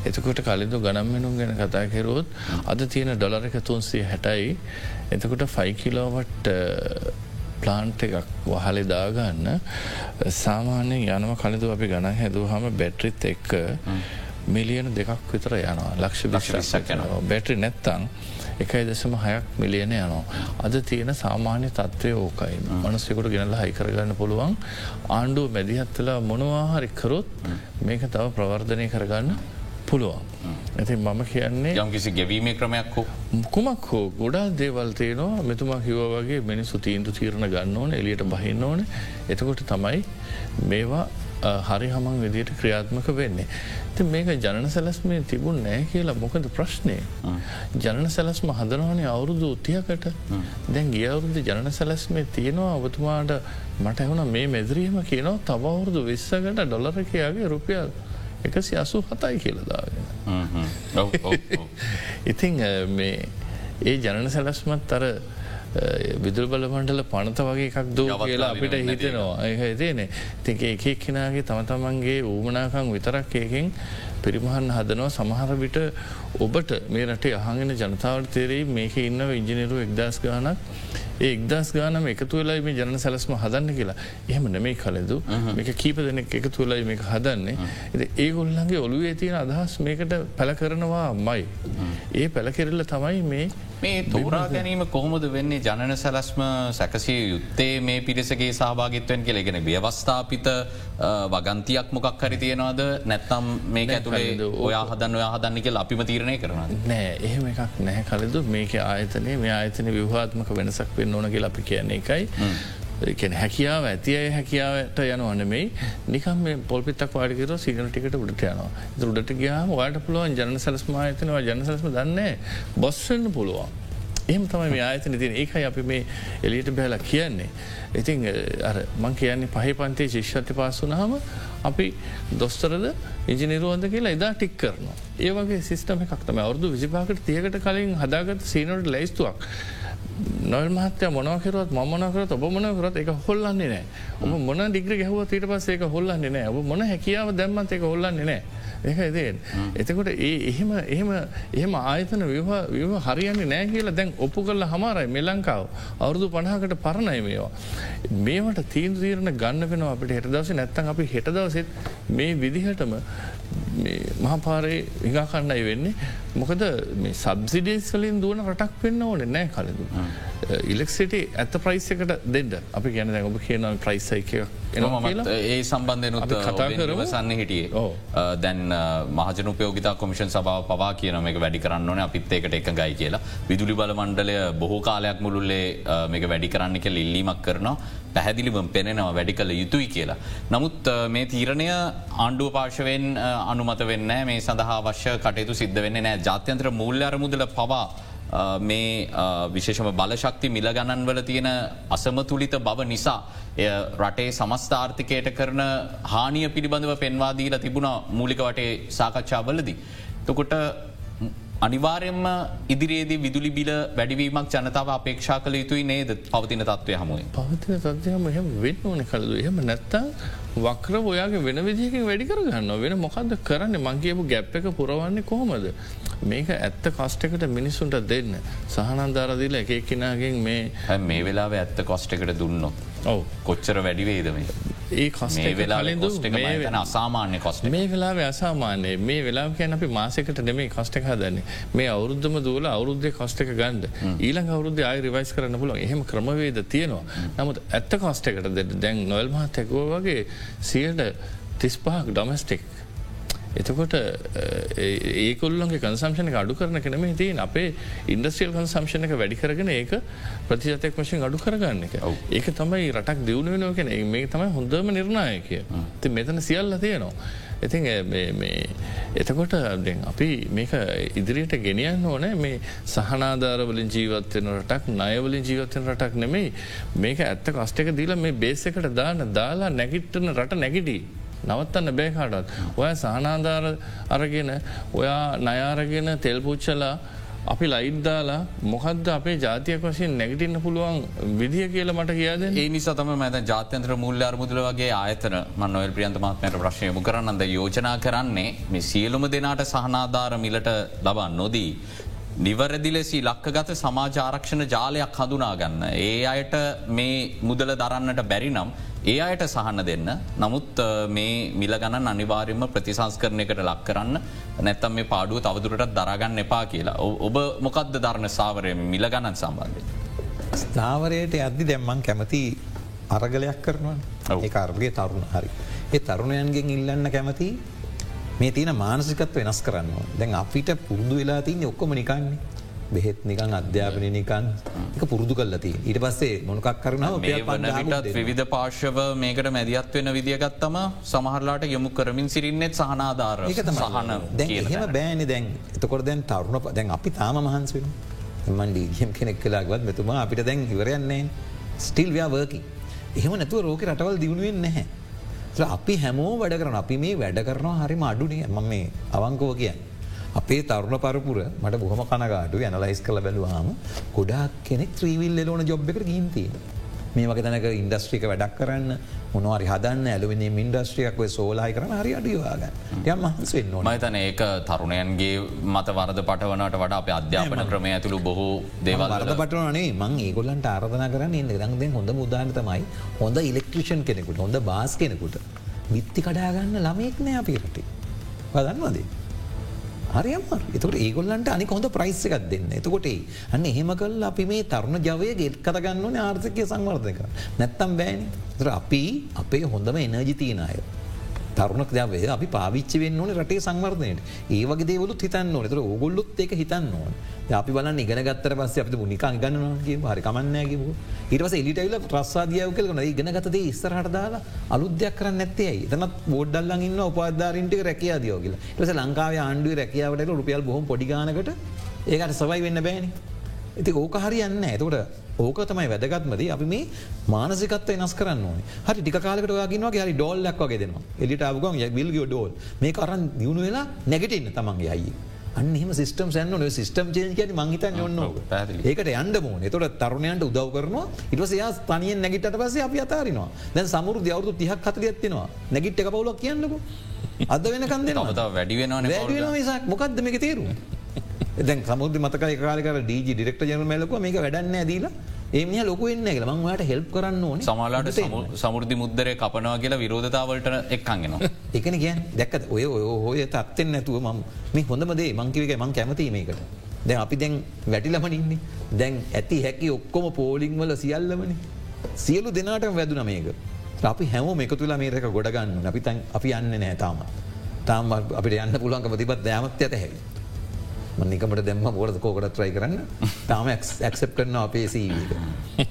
එතකොට කලින්දු ගනම්මනුම් ගැන කතා කෙරුවොත් අද තියෙන ඩොලර එක තුන්සිය හැටයි එතකොට ෆයිකිලෝවට ප්ලාන්ට් එකක් වහලි දාගන්න. සාමාන්‍යයෙන් යනම කලදු අපි ගණන් හැදුව හම බැට්‍රිත් එක්ක මිලියන දෙකක් විතර යනවා. ලක්ෂ විශ්වසක් යනවා. බැටරි නැත්තං එකයි දසම හයක් මිලියන යනවා. අද තියෙන සාමාන්‍ය තත්ත්වය ඕකයි. මනස්සෙකුට ගෙනල හයිකරගන්න පුළුවන්. ආණ්ඩුව මැදිහත්වෙලා මොනවාහරිකරොත් මේක තව ප්‍රවර්ධනය කරගන්න පුළුවන්. ඇති මම කියන්නේ යම්කිසි ගෙවීම ක්‍රමයක් හෝ? කුමක් හෝ. ගොඩා දේවල් තියනවා. මෙතුමා කිව වගේ මිනිස්සු තීන්දු තීරණ ගන්න ඕන එලියට බහින්න ඕන. එතකොට තමයි මේවා හරි හමන් විදියට ක්‍රියාත්මක වෙන්නේ. ති මේක ජනන සැලස්මේ තිබුණ නෑ කියලා මොකද ප්‍රශ්නය. ජනන සැලස්ම හදනවනේ අවුරුදු උත්තියකට දැන් ගියවුරුදු ජනන සැලස්මේ තියෙනවා ඔබතුමාට මට එවුණ මේ මෙදරීම කියනව තවවුරුදු විස්සකට ඩොලරකයාගේ රුපියල් එකසි අසු හතයි කියලදාගෙන. ඉතිං මේ ඒ ජනන සැලස්මත් අර විදුල් බලමන්ටල පනත වගේ එකක් දෝ කියලා අපිට හිතනවා. ඒ හිතේනේ තික එක එක්කෙනගේ තම තමන්ගේ ඌමනාකං විතරක් ඒකින් පිරිමහන් හදනවා. සමහර විට ඔබට මේ රටේ අහගෙන ජනතාවට තෙරෙයි මේක ඉන්න ඉංජිනරු එක්දස් ගානක් ඒ එක්දස් ගානම එකතු වෙලයි මේ ජන සැලස්ම හදන්න කියලා. එහෙම නෙමේ කලෙදු මේක කීප දෙනෙක් එකතු වෙලයි මේක හදන්නේ. ඒගොල්ලන්ගේ ඔළුවේ තියෙන අදහස් මේකට පැල කරනවා මයි ඒ පැලකෙරල්ල තමයි මේ මේ තෝරා ගැනීම කොහොමද වෙන්නේ? ජනන සැලස්ම සැකසිය යුත්තේ මේ පිරිසගේ සභාගිත්වයෙන් කෙළෙගෙන ව්‍යවස්ථාපිත වගන්තියක් මොකක් හරි තියෙනවාද? නැත්තම් මේ ඇතුළේ ඔයා හදන්න ඔයා හදන්න කියල අපිම තීරණය කරන නෑ එහෙම එකක් නැහැ කලදු මේක ආයතනය මේ ආයතන විවාත්මක වෙනසක් වෙන්න ඕනගේ අපි කියන්නේ එකයි හැකියාව ඇති අය හැකියාවට යන අනමයි නිකම් පොල්පිතක් වාඩිකර සිගන ටිකට උඩට යනවා දුරට ගයාම වාට පුළුවන් ජන සලස්ම ආයතනවා ජනසලස්ම දන්නේ බොස්වන්න පුළුවන්. එහම තමයි මේ ආයතන තින ඒකයි අපි මේ එලියට බැල කියන්නේ. ඉතින් මං කියන්නේ පහි පන්තේ ශිෂ්ෂති පාසුනහම අපි දොස්තරද ඉජිනිරුවන්ද කියලා එදා ටික් කරනවා. ඒවගේ සිස්ටම එකක්තම අවුදු විසිපාකට තියකට කලින් හදාගත් සීනට ලැයිස්තුවක්. නොල් මහත්‍ය මොනකරත් මනකරත් ඔබ මොනකරත් එක හොල්ලන්නේ නෑ. ඔබ මොන ඩිග්‍ර ගැහුව ඊට පස් ඒක හොල්ලන්නේ නෑ. ඔබ මොන හැකියාව දැම්මත් එක හොල්ලන්නේ නෑ. ඒකදේ. එතකොට ඒ එහෙම එහෙම එහෙම ආයතන විව හරියන්නේ නෑ කියලා දැන් ඔප්පු කල්ල හමාරයි මෙලංකාව අවුරදු පණහකට පරණය මේවා. මේවට තීන් තීරණ ගන්න වෙන අපට හෙට දවස. නැත්තන් අපි හෙට දවසෙත් මේ විදිහටම මහපාරේ හිඟාකන්නයි වෙන්නේ. මොකද සබ්සිඩේස් වලින් දුවන රටක් වෙන්න ඕන නෑ කලදු. ඉලෙක්සිට ඇත ප්‍රයිසකට දෙඩ අපි ගැන ඔබ කියන ප්‍රයිසයික ඒ සම්බන්ධයනුත් කතා කරව සන්න හිටියේ. දැන් මහජන උපයෝගතා කොමිෂන් සභාව පවා කියන මේක වැඩි කරන්න ඕන අපිත් ඒකට එක ගයි කියලා. විදුලි බල මණ්ඩලය බොහෝ කාලයක් මුළුල්ලේ මේක වැඩි කරන්න එක ඉල්ලීමක් කරනවා පැහැදිලිවම් පෙනෙනවා වැඩි කළ යුතුයි කියලා. නමුත් මේ තීරණය ආණ්ඩුව පාර්ශවෙන් අනුමත වෙන්න මේ සඳහා වශ්‍ය කටයුතු සිද්ධ වෙන්න නෑ ජාත්‍යන්ත්‍ර මුල්්‍ය අරමුදල පවා මේ විශේෂම බලශක්ති මිල ගණන්වල තියෙන අසමතුලිත බව නිසා එය රටේ සමස්ථාර්ථිකයට කරන හානිය පිළිබඳව පෙන්වාදීල තිබුණ මූලික වටේ සාකච්ඡාවලදී. තකොට අනිවාරෙන්ම ඉදිරියේදී විදුලි බිල වැඩිවීමක් ජනතාව අපේක්ෂා කළ යුතුයි නේද පවතින තත්වය හමුවේ. පවතින තත්වයම එහම වෙන්න ඕන කළු එහම නැත්තං වක්‍ර ඔයාගේ වෙන විදිහකින් වැඩි කරගන්න වෙන මොකක්ද කරන්න මංගේපු ගැප් එක පුරවන්නේ කොහොමද. මේක ඇත්ත කස්ටකට මිනිස්සුන්ට දෙන්න සහනන්දාරදිල එක එක්කිනාගෙන් මේ මේ වෙලාව ඇත්ත කොස්ට එකට දුන්නොත්. ඔව කොච්චර වැඩිවේදම. ඒ කස්ේ වෙලා අසාමාන්‍ය කොස්ට මේ වෙලා අසාමානය. මේ වෙලා කියන අපි මාසකට නෙමේ කස්ටක හදන්නේ. මේ අවුද්ධම දූල අවුද්ධ කස්ටක ගන්ඩ ඊළඟ අවුද්ධ අයි රිවයිස් කරන්න පුල එහෙම ක්‍රමවේද තියෙනවා. නමුත් ඇත්ත කස්ටකට දැන් නොල්මහ තැකෝ වගේ සියට තිස්පහක් ඩොමස්ටික් එතකොට ඒකොල්ලන්ගේ කන්සම්ෂණ අඩු කරන කනම තින් අපේ ඉන්ඩස්ට්‍රියල් කන්සම්ෂණ එක වැඩි කරගෙන ඒක ප්‍රතිජතයක් වශයෙන් අඩු කරගන්න එක. ඒක තමයි රටක් දියුණු වෙනෝ කෙන මේ තමයි හොඳම නිර්ණයකය ති මෙතන සියල්ල තියෙනවා. ඉතින් එතකොට අපි මේක ඉදිරියට ගෙනියන්න ඕන. මේ සහනාධාරවලින් ජීවත්වෙන රටක් නයවලින් ජීවත්වෙන රටක් නෙමෙයි. මේක ඇත්ත කස්ටක දීලා මේ බේසකට දාන්න දාලා නැගිට්ටන රට නැගිටී නවත්තන්න බෑකාටත්. ඔය සහනාධාර අරගෙන ඔයා නයාරගෙන තෙල්පුච්චලා අපි ලයිද්දාලා මොකද අපේ ජාතියක් වශයෙන් නැගටින්න පුළුවන් විදිිය කියල මට කියද ඒ නිසාතම මැද ජාත්‍යන්ත්‍ර මුල්ල අරමුදල වගේ ආයතන මන්නොල් ප්‍රියන්තමාත්මයට ප්‍රශ්නය මු කරන්නද යෝජනා කරන්නේ මේ සියලුම දෙනාට සහනාධාර මිලට ලබන් නොදී. නිවරදි ලෙසි ලක්කගත සමාජාරක්ෂණ ජාලයක් හඳුනාගන්න. ඒ අයට මේ මුදල දරන්නට බැරි නම් ඒ අයට සහන්න දෙන්න නමුත් මේ මිල ගණන් අනිවාර්යම ප්‍රතිසංස්කරණයකට ලක් කරන්න නැත්තම් මේ පාඩුව තවදුරටත් දරගන්න එපා කියලා. ඔබ මොකක්ද ධරණ සාවරය මිල ගණන් සම්බන්ධය. ස්ථාවරයට අද්දි දැම්මන් කැමති අරගලයක් කරනවා ඒ අර්ගේ තරුණ හරි. ඒ තරුණයන්ගෙන් ඉල්ලන්න කැමති මේ තියන මානසිකත් වෙනස් කරන්න දැන් අපිට පුරුදු වෙලා තියන්නේ ඔක්කොම නිකන්නේ. බෙහෙත් නිකන් අධ්‍යාපනය නිකන් එක පුරුදු කල්ලති ඊට පස්සේ මොනකක් කරනාව වනටත් විධ පාර්ශව මේකට මැදිත් වෙන විදිගත්තම සමහරලාට යොමු කරමින් සිරින්නෙත් සහනාධාර සහන දැහෙම බෑනි. දැන් එතකොට දැන් තරුණ දැන් අපි තාම මහන්ස වෙන එමන් ඩීජම් කෙනෙක් කලාගවත් මෙතුමා අපිට දැන් ඉවරයන්නේ ස්ටිල් ව්‍යාවර්කි එහෙම නැතුව රෝක රටවල් දියුණුවෙන් නැහැ. අපි හැමෝ වැඩ කරන අපි මේ වැඩ කරනවා හරිම අඩුනේ ම මේ අවංකෝ කියන්න. අපේ තරුණ පරපුර මට බොහම කනගාටු ඇනලයිස් කළ බැලවාම ගොඩක් කෙනෙක් ත්‍රීවිල් එලෝන ජොබ් එක ගීන්තිය. මේ වගේ තැනක ඉන්ඩස්ට්‍රික වැඩක් කරන්න මොනවාරි හදන්න ඇලුවනි ඉන්ඩස්ට්‍රියක් සෝලායි කරන හරි අඩියවාගන්න යම් මහන්ස වෙන්න මතන ඒක තරුණයන්ගේ මත වරද පටවනට වඩ අප අධ්‍යාපන ක්‍රමය ඇතුළු බොහෝ දේවල්ද පටනේ මං ඒගොල්ලන්ට ආරධන කරන්න ඉන්න. දංද හොඳ මුදාන තමයි හොඳ ඉලෙක්ට්‍රිෂන් කෙනෙකුට හොඳ බාස් කෙනෙකුට. විත්ති කඩාගන්න ළමයෙක් නෑ අපිරටි. පදන්වදේ. හරියම එතකට ඒගොල්ලන්ට අනි හොඳ ප්‍රයිස් එකක් දෙන්න. එතකොටේ අන්න එහෙම කල් අපි මේ තරුණ ජවය ගෙත් කතගන්නවන ආර්ථකය සංවර්ධක නැත්තම් බෑනි. අපි අපේ හොඳම එනජි තියනය තරුණක් දවේ අපි පාවිච්ච වෙන්න ඕන රටේ සංවර්ධනයට. ඒ වගේ දේවලුත් හිතන්න ඕන. තර ඔගොල්ලුත් එක හිතන්න ඕන. අපි බල ඉගෙන ගත්තර පස්ස අප නිකං ගන්නගේ හරි කමන්නෑගේම ඉටවස එලිටයිල ප්‍රස්සාදියාව කලන ඉගෙන ගතද ඉස්සරහට දාලා අලුද්‍යයක් කරන්න නැත්තේයි තනත් බෝඩ්ඩල්ලන් ඉන්න උපාධාරින්ට රැකිය දියෝගල ටස ලංකාව ආණ්ඩුව රැකියාවට රුපියල් බොහොම පොඩිගානකට ඒකට සවයි වෙන්න බෑනි. ඇති ඕක හරියන්න ඇතකට ඕක තමයි වැදගත්මද අපි මේ මානසිකත් වෙනස් කරන්න හරි ටික කාලකට යාගන්නවා හරි ඩෝල්ලක් වගේ දෙනවා. එලිට අවගන් ය බිල්ගිය ඩෝල් මේ කරන්න දියුණු වෙලා නැගටන්න තමන්ගේ අයි. අන්නම සිස්ටම් සැන්න න සිස්ටම් චේජ කියන ඔන්න පැහැදිලි. ඒකට යන්න මෝන තොට තරුණයන්ට උදව් කරනවා. ඉටස යා තනියෙන් නැගිට පස අපි අතාරනවා. දැන් සමුරු දවරුදු තිහක් හතල ඇත්තිනවා නැගිට්ට පවුලක් කියන්නක. අද වෙනකන් දෙනවා. තව වැඩි වෙනවන වැඩ වෙනසක් මොකක්ද මේක තේරු දැන් සමුද මතක කාලක ඩීජ ඩිරෙක්ට ජන මලක මේක වැඩන්න ඇදීලා ඒමිය ලොක එන්න කියල. මංවාට හෙල්ප් කරන්න ඕන. සමාලාට සමුෘදි මුද්දරය කපනවා කියලා විරෝධතාවලට එක්කන්ගෙන. එකන ගැන් දැක්කත් ඔය ඔය හෝය තත්වෙන් නැතුව මම මේ හොඳමදේ මංකිවක මං කැමතිීමේකට දැන් අපි දැන් වැටිලමනින්නේ දැන් ඇති හැකි ඔක්කොම පෝලිං වල සියල්ලමනි. සියලු දෙනාට වැදුන මේක. අපි හැම එක තුලා මේක ගොඩගන්න අපි තැන් අපි යන්න නෑ තාම. තාම අපිට යන්න පුළුවන්ක ප්‍රතිබත් දෑමත් ඇත හැවි මනිකමට දෙම ෝද කෝකට ත්‍රයි කරන්න? තාම ඇක්සප් කරන අපේ සීවීක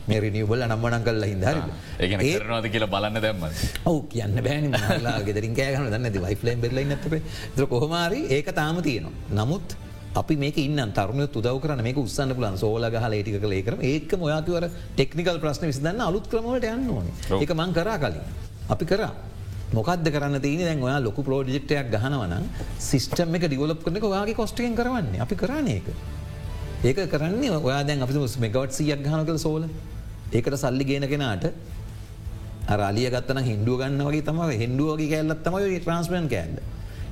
මේ රිනිියබල් අනම්මනන් කල්ල හිදර ඒගෙන කරනවාද කියලා බලන්න දැම්ම. ඔව කියන්න බෑන. ලා ගෙදරින් කෑගන දන්න වයිෆලයින් බෙල්ල නතේ ද කොහොමාරි ඒක තාම තියෙනවා. නමුත් අපි මේක ඉන්න තරුණ තුදව කරන මේ උත්සන්න පුලන් සෝල හල ඒටික කලේ කරම ඒක මොයාකිවර ටෙක්නිකල් ප්‍රශ්න විසිදන්න අලුත් ක්‍රමට යන්න ඕන. එක මං කරා කලින්. අපි කරා මොකක්ද කරන්න තියන දැන් ඔයා ලොකු ප්‍රෝජෙක්ටයක් ගහනවන සිිස්ටම් එක ඩිවලප් කරන ඔයාගේ කොස්ටකෙන් කරවන්නේ. අපි කරන ඒක. ඒක කරන්නේ ඔයා දැන් අපි මෙගවට් සියක් ගහන කළ සෝල ඒකට සල්ලි ගෙන කෙනාට අරලිය ගත්තන හින්දුව ගන්න වගේ තම හෙන්ඩුවගේ කැල්ලත් තමයි ට්‍රන්ස්මන් කෑල්ල.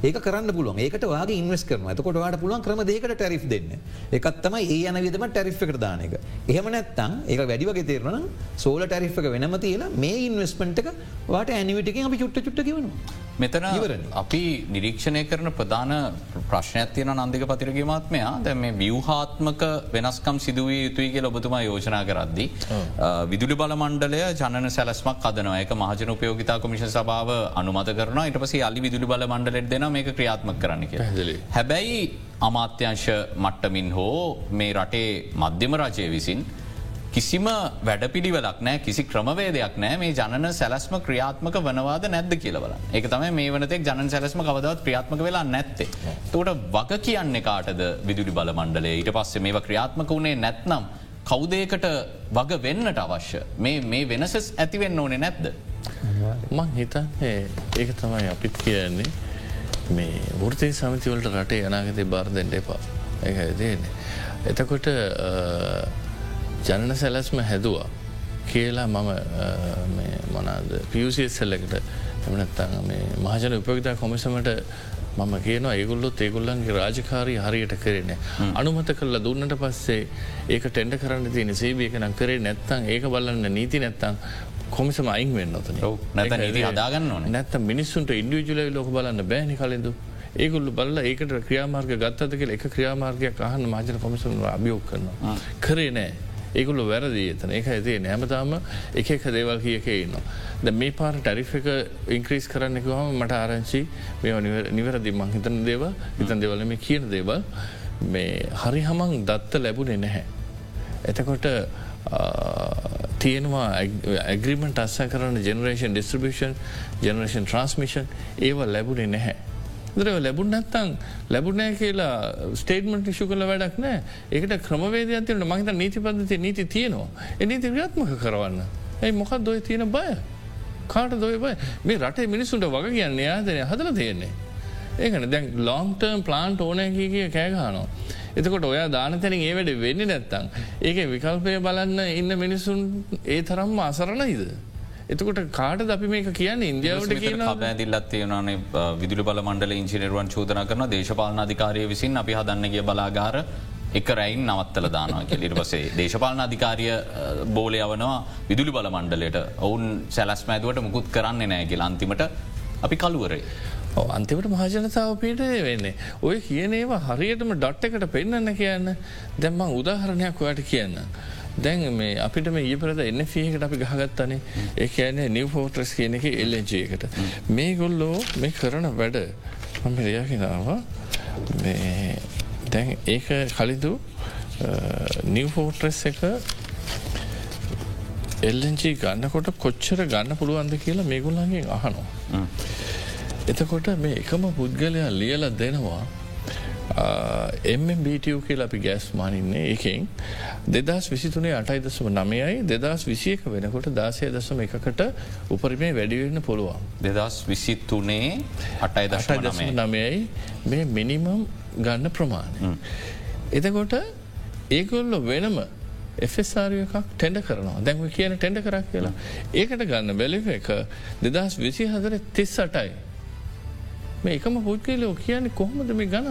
ඒක කරන්න පුළුවන්. ඒකට වාගේ ඉන්වස් කරන ඇතකොට වාට පුළුවන් ක්‍රම දෙකට ටැරි් දෙන්න. එකත්තම ඒ යන විදම ටැරිෆ් එක දාන එක. එහෙම නැත්තං ඒක වැඩිවගේ තේරන සෝල ටැරිෆ් එක වෙනම තියලා මේ ඉන්වස්පන්ට එක වාට ඇනිවිටිකින් අපි චුට්ට චුට්ට කිවනවා මෙතන අපි නිරීක්ෂණය කරන ප්‍රධාන ප්‍රශ්නයක් තියෙන නන්දික පතිරගේ මාත්මයා දැ මේ වියහාත්මක වෙනස්කම් සිදුවේ යුතුයි කිය ඔබතුමා යෝජනා කරද්දි. විදුලි බල මණ්ඩලය ජනන සැලස්මක් කදනවා එක මහජන උපයෝගතා කොමිෂ සභාව අනුමත කරන ඉට පසේ අලි විදුලි බල මණ්ඩලෙට දෙන මේ ක්‍රියාත්මක කරන්න කිය. හැබැයි අමාත්‍යංශ මට්ටමින් හෝ මේ රටේ මධ්‍යම රජය විසින් කිසිම වැඩපිළිවෙලක් නෑ කිසි ක්‍රමවේදයක් නෑ මේ ජන සැලස්ම ක්‍රියාත්මක වනවාද නැද්ද කියලවල එක තම මේ වනතෙක් ජන සැලස්ම කවදවත් ක්‍රියාත්මක වෙලා නැත්තේ. තෝට වග කියන්නේ කාටද විදුලි බල මණ්ඩලේ ඊට පස්සේ මේ ක්‍රියාත්මක වුණේ නැත්නම්. කෞදයකට වග වෙන්නට අවශ්‍ය මේ මේ වෙනස ඇතිවෙන්න ඕනේ නැද්ද. මං හිතන්නේ ඒක තමයි අපිත් කියන්නේ මේ වෘතය සමතිවලට රටේ අනාගතය බාර්දෙන්ට එපා ඒ දේන්නේ. එතකොට ජනන සැලැස්ම හැදවා කියලා මම මොනාද පියසිස්සල්ලකට එමනත්තං මේ මහජන උපවිතා කොමිසමට මම කියන ඒගුල්ලොත් ඒගුල්ලන්ගේ රාජකාරී හරියට කරන. අනුමත කරලා දුන්නට පස්සේ ඒක ටෙන්ඩ කරන්න තියෙන සේවියකනම් කරේ නැත්තං ඒක බලන්න නීති නැත්තං කොමිසම අයින් වෙන්න ඔතන නැත නීති අදාගන්න ඕන. නැත්ත මිනිස්සුන්ට ඉන්ඩියජුලයි ලොක බලන්න බෑනි කලෙදු ඒගුල්ල බල්ල ඒකට ක්‍රියාමාර්ග ගත්තද කියල එක ක්‍රියාමාර්ගයක් අහන්න මාජන කොමිසම අභියෝක් කරනවා. කරේ නෑ ඒකුල්ල වැරදි එතන එක ඇතිේ නෑමතාම එක එක දේවල් කියක ඉන්නවා. ද මේ පාර ටැරිෆ් එක ඉංක්‍රීස් කරන්නෙකවම මට ආරංචි මේ නිවැරදි මං හිතන දේව හිතන් දෙවල මේ කියන දේවල් මේ හරි හමං දත්ත ලැබුණෙ නැහැ. එතකොට තියෙනවා ඇග්‍රිමට අස්ස කරන ජනරේෂන් ඩිස්ට්‍රිබියෂන් ජනරේෂන් ට්‍රන්ස්මිෂන් ඒව ලැබුණේ නැහැ. දරව ලැබුණ නැත්තං ලැබුණෑ කියලා ස්ටේටමට ශු කල වැඩක් නෑ ඒකට ක්‍රමවේද ඇතිවට මහිත නීති පද්ධති නීති තියෙනවා. එනීති ක්‍රියාත්මක කරවන්න. ඇයි මොකක් දොය තියෙන බය. කාට දොය බයි මේ රටේ මිනිසුන්ට වග කියන්න යාදනය හදල තියෙන්නේ. ඒකන දැන් ලොන්ටර්ම් ප්ලාන්ට ඕනෑ කිය කෑගානවා. එතකොට ඔයා දානතැනින් ඒවැඩ වෙන්න නැත්තං. ඒක විකල්පය බලන්න ඉන්න මිනිසුන් ඒ තරම්ම අසරණයිද. එතකොට කාට අපි මේක කියන්න ඉන්දියාවට කියන බෑදිල්ලත් තියෙනනේ විදුලි බල මණ්ඩල ඉංචිනරුවන් චෝදන කරන දේශපාලන අධිකාරය විසින් අපි හදන්නගේ බලාගාර එක රැයින් නවත්තල දානවා කෙලිට පසේ දේශපාලන අධිකාරිය බෝලය යවනවා විදුලි බල මණ්ඩලට ඔවුන් සැලස්ම ඇදුවට මුකුත් කරන්න නෑගේ අන්තිමට අපි කළුවරේ. අන්තිමට මහජනතාව පීට වෙන්නේ. ඔය කියනේවා හරියටම ඩට්ටකට පෙන්න්න කියන්න දැම්ම උදාහරණයක් ඔයට කියන්න. දැන් මේ අපිට මේ ඊපරද එන්න ෆියකට අපි ගහගත්තනේ. ඒ ඇන නිව ෆෝට්‍රස් කියන එක එල්ලජයකට මේ ගොල්ලෝ මේ කරන වැඩ මම රයාගෙනාව දැන් ඒක කලිදු නිව ෆෝට්‍රස් එක එල්ලජී ගන්නකොට කොච්චර ගන්න පුළුවන්ද කියලා මේගුල්ලන්ගේ අහනවා. එතකොට මේ එකම පුද්ගලයා ලියල දෙනවා එම්බටව කියල අපි ගෑස් මානින්නේ එකෙන් දෙදස් විසිතුනේ අටයි දසම නමයයි දෙදස් විසියක වෙනකොට දාසය දසම එකකට උපරිමේ වැඩිවෙන්න පුළුවන්. දෙදස් විසිත්තුනේ අටයි දශ නමයයි මේ මිනිමම් ගන්න ප්‍රමාණය. එතකොට ඒකොල්ල වෙනම එෆSRය එකක් ටෙන්ඩ කරනවා දැන්ව කියන ටෙන්ඩ කරක් කියලා. ඒකට ගන්න බැලිව එක දෙදස් විසි හදර තිස් අටයි. මේ එකම පුද්ගලෝ කියන්නේ කොහොමද මේ ගන.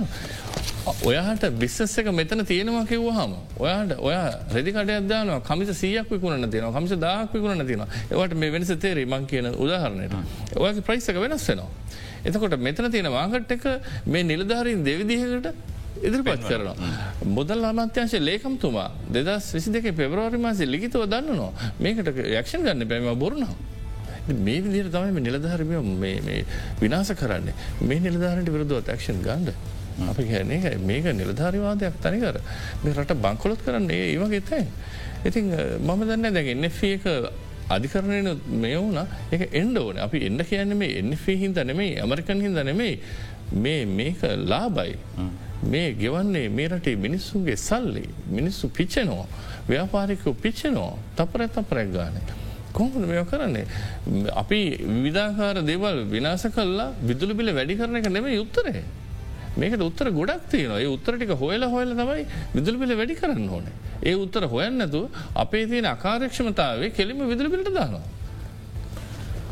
ඔයාට බිස්සස එක මෙතන තියෙනවා කිව්වහම ඔයාට ඔයා රෙදිකට අදදාන කමිස සීයක් විකුණන තියෙන කමිස දාක් විකුණන තියෙන ඒවට මේ වෙනස තේරේ මං කියන උදාහරණයට ඔයාගේ ප්‍රයිසක වෙනස් වෙනවා. එතකොට මෙතන තියෙන වාගට් එක මේ නිලධාරීන් දෙවිදිහකට ඉදිරිපත් කරනවා. මුදල් අමාත්‍යංශ ලේකම්තුමා දෙදස් විසි දෙක පෙබරවාරි මාසේ ලිගිතව දන්නනවා මේකට යක්ෂන් ගන්න පැම බොරුණා. මේ විදිර තමයි නිලධාරමය විනාස කරන්නේ. මේ නිලධාරට විරදුව ඇක්ෂන් ගන්ඩ. අපි කියන්නේ මේක නිලධාරිවාදයක් තනිකර. මේ රට බංකොලොත් කරන්නේ ඒවගේ තැන්. ඉතින් මම දන්න දැන් එන්නක අධිකරණයන මේ වුණ. එක එන්ඩ ඕන. අපි එන්න කියන්න මේ එන්න හින්ද නෙමේ ඇමරිකන් හින්ද නෙමෙයි. මේ මේක ලාබයි. මේ ගෙවන්නේ මේ රටේ මිනිස්සුන්ගේ සල්ලි. මිනිස්සු පිච්චනවා. ව්‍යාපාරිකෝ පිච්චනවා. තපරැත් අපරැක් ගානය. කොහොමද මෙය කරන්නේ. අපි විධාකාර දේවල් විනාස කල්ලා විදුලි බිල වැඩි කරන එක නෙම යුත්තරේ. මේකට උත්තර ගොඩක් තියෙනවා ඒ උත්තරටික හොයල හොයල තමයි විදුලි බිල වැඩි කරන්න ඕනේ. ඒ උත්තර හොයන්නතු අපේ තියෙන අකාරක්ෂමතාවේ කෙලිම විදුලි බිලට දානවා.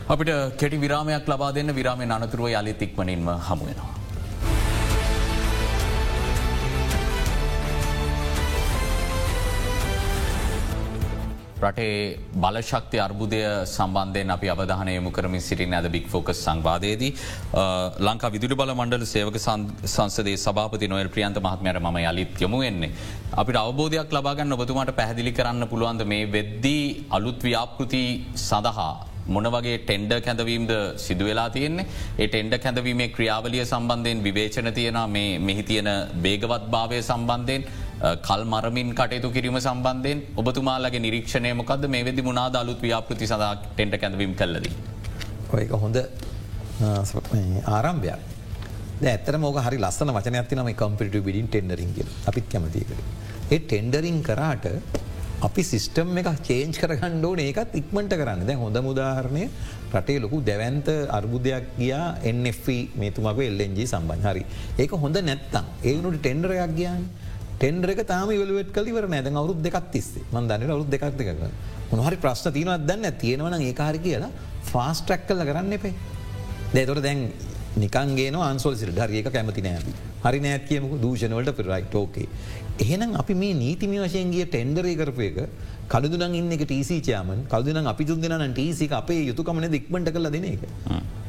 අපිට කෙටි විරාමයක් ලබා දෙන්න විරාමය අනතුරුව යළිත් ඉක්මනින්ම හමුවෙනවා. රටේ බලශක්ති අර්බුදය සම්බන්ධයෙන් අපි අවධානයමු කරමින් සිටින ඇද බික් ෆෝකස් සංවාදයේදී. ලංකා විදුලි බල මණ්ඩල සේවක සංසදේ සභාපති නොයල් ප්‍රියන්ත මහත්මයට ම යළිත් යොමු වෙන්නේ. අපිට අවබෝධයක් ලබාගන්න ඔබතුමාට පැහදිලි කරන්න පුළුවන්ද මේ වෙද්දී අලුත් ව්‍යාපෘති සඳහා මොන වගේ ටෙන්ඩ කැඳවීම්ද සිදුවෙලා තියෙන්නේ? ඒ ටෙන්ඩ කැඳවීමේ ක්‍රියාවලිය සම්බන්ධයෙන් විවේචන තියෙන මේ මෙහි තියෙන බේගවත් භාවය සම්බන්ධයෙන්. කල් මරමින් කටයුතු කිරීම සම්බන්ධයෙන් ඔබතුමාලගේ නිරීක්ෂණය මොකද මේ වෙදි මුණනා අලුත් ව්‍යාපෘති සඳ ටෙන්ට කැඳවීම් කල්ලද. ඔයක හොඳ ආරම්භයක්. ඇත්තර මෝක හරි ලස්සන වචන ඇති නම කම්පිට බිඩින් ටෙන්ඩරින්ග අපිත් කැමතිකට. ඒ ටෙන්ඩරින් කරාට අපි සිිස්ටම් එක චේන්ච් කරගණ්ඩෝ ඒකත් ඉක්මට කරන්න. දැ හොඳ මුදාහරණය රටේ ලොකු දැවන්ත අර්බුදයක් ගියා එF මේතුමක එල්ලෙන්ජී සම්බන් හරි. ඒක හොඳ නැත්තම් ඒනුට ටෙන්ඩරයක් ගියන්. ටෙන්ඩර එක තාම වලුවට කලිවර නෑද අවරුත් දෙකක් තිස්සේ. මන් දන්නට අවරුත් දෙකක් දෙක මොහරි ප්‍රශ්න තියනවත් දන්න තියෙනවන ඒකාරි කියලා ෆාස් ට්‍රක් කල කරන්න එපේ. දැතොට දැන් නිකන්ගේ අන්සොල් සිට හරික කැමති නෑ හරි නෑත් කියමක. දූෂණවලට පිරයිට් ෝකේ එහෙනම් අපි මේ නීතිමි වශයෙන්ගේ ටෙන්ඩරේ කරපු එක කළුදුන ඉන්න එක ටීසිචාමන් කල්දුන අපි තුන්දෙන ටීසික අපේ යුතුකමන දික්මට කල දෙන එක.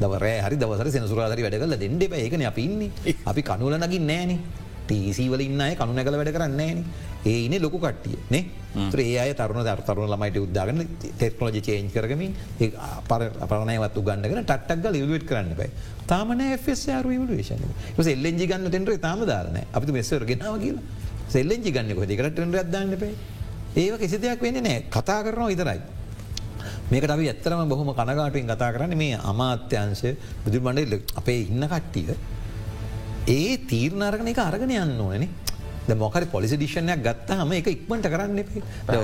දවරෑ හරි දවසර සෙනසුරාදරි වැඩ කල දෙන්නඩ ඒකන අපි ඉන්නේ. අපි කනුලනගින් නෑනේ ටීසිවල ඉන්න අය කණු නැකල වැඩ කරන්නේ ඒ ඉන ලොකු කට්ටිය නේ? ත්‍රේ අය තරුණ දර්තරුණ ළමයිට උද්දාගන්න තෙක්නෝජි චේන්ජ් කරගමින් පරණයවත් ගන්නගෙන ටක්ගල ඉවලුවට කරන්න බයි තාමන ෆස්යාර වලේෂන එල්ලෙන්ජි ගන්න ටෙන්ඩර තාම දාරන අපි මෙස්සර ගෙනාව කියලා. සෙල්ලෙන්ජි ගන්න කො දෙකට ටෙන්ඩ අදන්න පේ ඒව කිසි දෙයක් වෙන්න නෑ. කතා කරනවා ඉතරයි මේකට අපි ඇත්තරම බොහොම කනගාටුවෙන් කතා කරන්න මේ අමාත්‍යංශ බුදු මණ්ඩ අපේ ඉන්න කට්ටිය ඒ තීරණරගන එක අරගෙන යන්න ඕනේ මොකර පොලිසි ඩිෂණයක් ගත්තාම එක ඉක්මට කරන්න එපේ.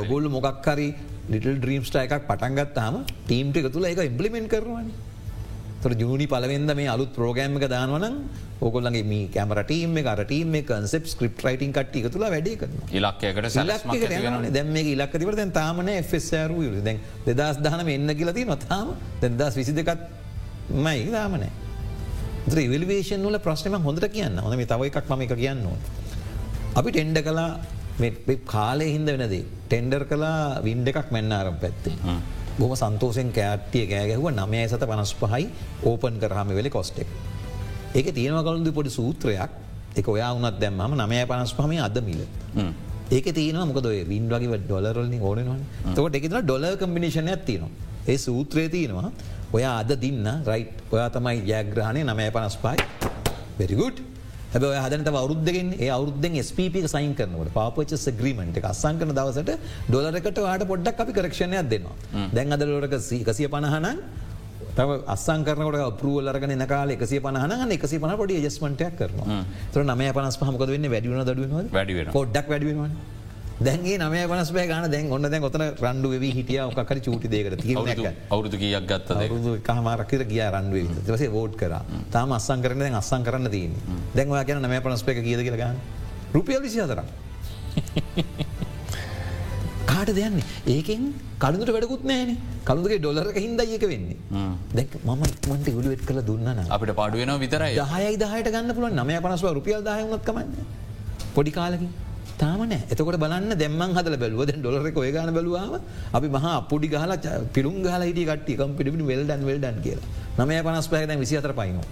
ගොල්ල මොක්කරි ලිටල් ද්‍රීම්ස්ට එකක් පටන්ගත්තාම ටීම්ට එක තුළ එක ඉම්පලිමෙන්ට කරවානි තොර ජුනි පලවෙද මේ අලුත් ප්‍රෝගෑම්ම එක දානවන ඕකොල්ලගේ මේ කැමරටීම කරටීම කන්සෙප් ස්ක්‍රප් රයිටින් කට්ටික තුළ වැඩි කරන ඉලක්කයකට දැම මේ ඉලක්කතිවට දැන් තාමන එෆස්රු දැන් දෙදස් දහනම එන්න කියලති නොතාම දෙදස් විසි දෙකත් මයි. දාමනෑ ඉවල්වේෂන් වල ප්‍රශ්නම හොඳට කියන්න හොන මේ තව එකක් මම එක කියන්න. අපි ටෙන්ඩ කලා කාලය හින්ද වෙනදේ ටෙන්ඩර් කලා වින්ඩ එකක් මෙන්න ආරම් පැත්තේ. බොම සන්තෝසෙන් කෑට්ටිය ගෑගැහුව නමය සත පනස් පහයි ඕපන් කරහම වෙලි කොස්ටෙක්. ඒක තියෙනව කළුන්දු පොඩි සූත්‍රයක් එක ඔයා වුනත් දැම්ම නමය පනස් පහම අද මිල. ඒක තියන මොකද වින් වගේ ඩොලරල්නි ඕනනවා තකට එකෙන ඩොල කම්බිනේෂන ඇත්තිනවා. ඒ සූත්‍රය තියෙනවා ඔය අද දින්න රයිට් ඔයා තමයි ජයග්‍රහණය නමය පනස් පයි වැරිගුට් හැබ හදනත අවරුද්ධගෙන් ඒ අවුද්ධෙන් ස්පප සයින් කරනවට පාපච ග්‍රීමට එක අසං කරන දවසට ඩොලරකට වාට පොඩ්ඩක් අපි කරක්ෂණයක් දෙන්නවා දැන් අදලෝරක කසිය පණහනන් තව අසංකරනට පරුවලරගෙන නකාල එකසි පනහන එකසි පන පොඩි ජස්මටයක් කරනවා. තර නම පනස් පහමක වෙන්න? වැඩිවන දඩුව වැඩි කොඩ්ඩක් වැඩිවෙනවා දැන්ගේ නමය පනස් පය ගන දැන් ඔන්න දැන් ඔතන රන්ඩු වෙවී හිටිය. ඔකරි චූටි දෙකට තිය අවුරුදු කීයක් ගත්තද? අවුරුදු කහමාරක්කර කිය රන්ඩුව දවසේ වෝට් කර. තාම අස්සන් කරන දැන් අස්සන් කරන්න තියන දැන් ඔයා ගැන නමය පනස් පය කියද කියලගන්න රුපියල් විසි අතර කාට දෙයන්නේ ඒකෙන් කළුට වැඩකුත් නෑන කළුගේ ඩොලරක හින්දයික වෙන්නේ. දැ මම මට ගුලුවෙත් කළ දුන්නන අපිට පාඩුවෙන විතරයි. දහයයි දහයට ගන්න පුළුවන් නමය පනස්ව රුපියල් දායනත් කමන්න. පොඩි කාලකින් තාමන එතකොට බලන්න දැම්මන් හදල බැලුව. දැන් ඩොලර ඔය ගන බැලවාම අපි මහ පොඩි ගහල පිරුම් ගල හිට කට්ටිකම් පිටිපි වෙල්ඩන් වෙල්ඩන් කියලා නමය පනස් පෑදැන් විසි අතර පයිනවා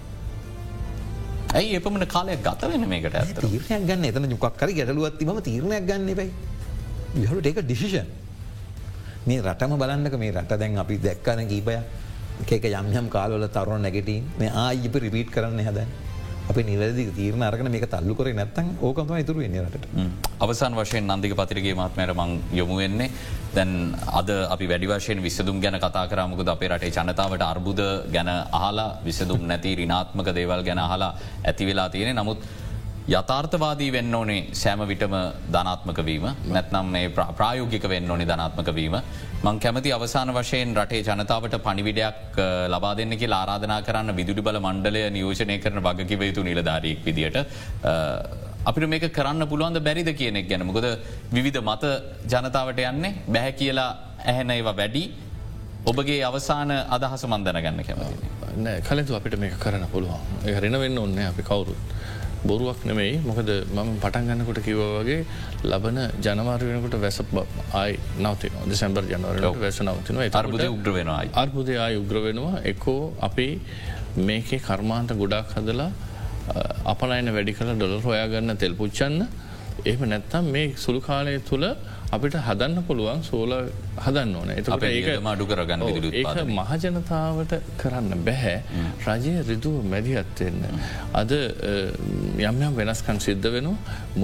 ඇයි එපමට කාලයක් ගත වෙන මේකට ඇත තීරණයක් ගන්න. එතන යුක්කරි ගැටලුවත්තිම තීරණයක් ගන්න එපයි. හට ඒක ඩිසිෂන් මේ රටම බලන්නක මේ රට දැන් අපි දැක්කන කීපය එක යම්යම් කාලවල තරුණ නැගටීන් මේ ආයිප රිපීට් කරන්න හැද අපි නිවැදි තීරණ අරගෙන මේක තල්ලු කර නැත්තන් ඕකම ඉතුරු වෙන්නට අවසන් වශයෙන් නන්දික පතිරගේ මත්මයට මං යොමු වෙන්නේ. දැන් අද අපි වැඩි වශයෙන් විසදුම් ගැන කතා කරමකුද අපේ රටේ ජනතාවට අර්බුද ගැන අහලා විසදුම් නැති රිනාත්මක දේවල් ගැන අහලා ඇතිවෙලා තියෙන නමුත් යථාර්ථවාදී වෙන්න ඕනේ සෑම විටම ධනාත්මක වීම නැත්නම් මේ ප්‍රායෝගික වෙන්න ඕනි ධනාත්මක වීම. මං කැමති අවසාන වශයෙන් රටේ ජනතාවට පනිවිඩයක් ලබා දෙන්න කිය ආරාධනා කරන්න විදුලි බල මණ්ඩලය නියෝජනය කරන වගකිව යුතු නිලධාරීක් විදියට. අපිට මේක කරන්න පුළුවන්ද බැරිද කියනෙක් ගැන මොකද විවිධ මත ජනතාවට යන්නේ බැහැ කියලා ඇහැන ඒවා වැඩි ඔබගේ අවසාන අදහස මන්දන ගන්න කැමති. කලතු අපිට මේක කරන්න පුළුවන් ඒ රෙන වෙන්න ඔන්න අපි කවුරුත්. බොරුවක් නෙමෙයි. මොකද මම පටන් ගන්නකොට කිව වගේ ලබන ජනවාර වෙනකොට වැස ආයි නවතින දෙසැම්බර් ජනවරට වැස නවතින අර්බුද උග්‍ර වෙනවා අර්බුදය ආය උග්‍ර වෙනවා. එකෝ අපි මේකේ කර්මාන්ත ගොඩක් හදලා අපනයින වැඩි කළ ඩොලර් හොයාගන්න තෙල් පුච්චන්න. එහම නැත්තම් මේ සුළු කාලය තුළ අපිට හදන්න පුළුවන් සෝල හදන්න ඕන. එතකට ඒක මඩු කරගන්න ඒක මහජනතාවට කරන්න බැහැ. රජය රිදුව මැදිහත්වෙන්න. අද යම්යම් වෙනස්කම් සිද්ධ වෙන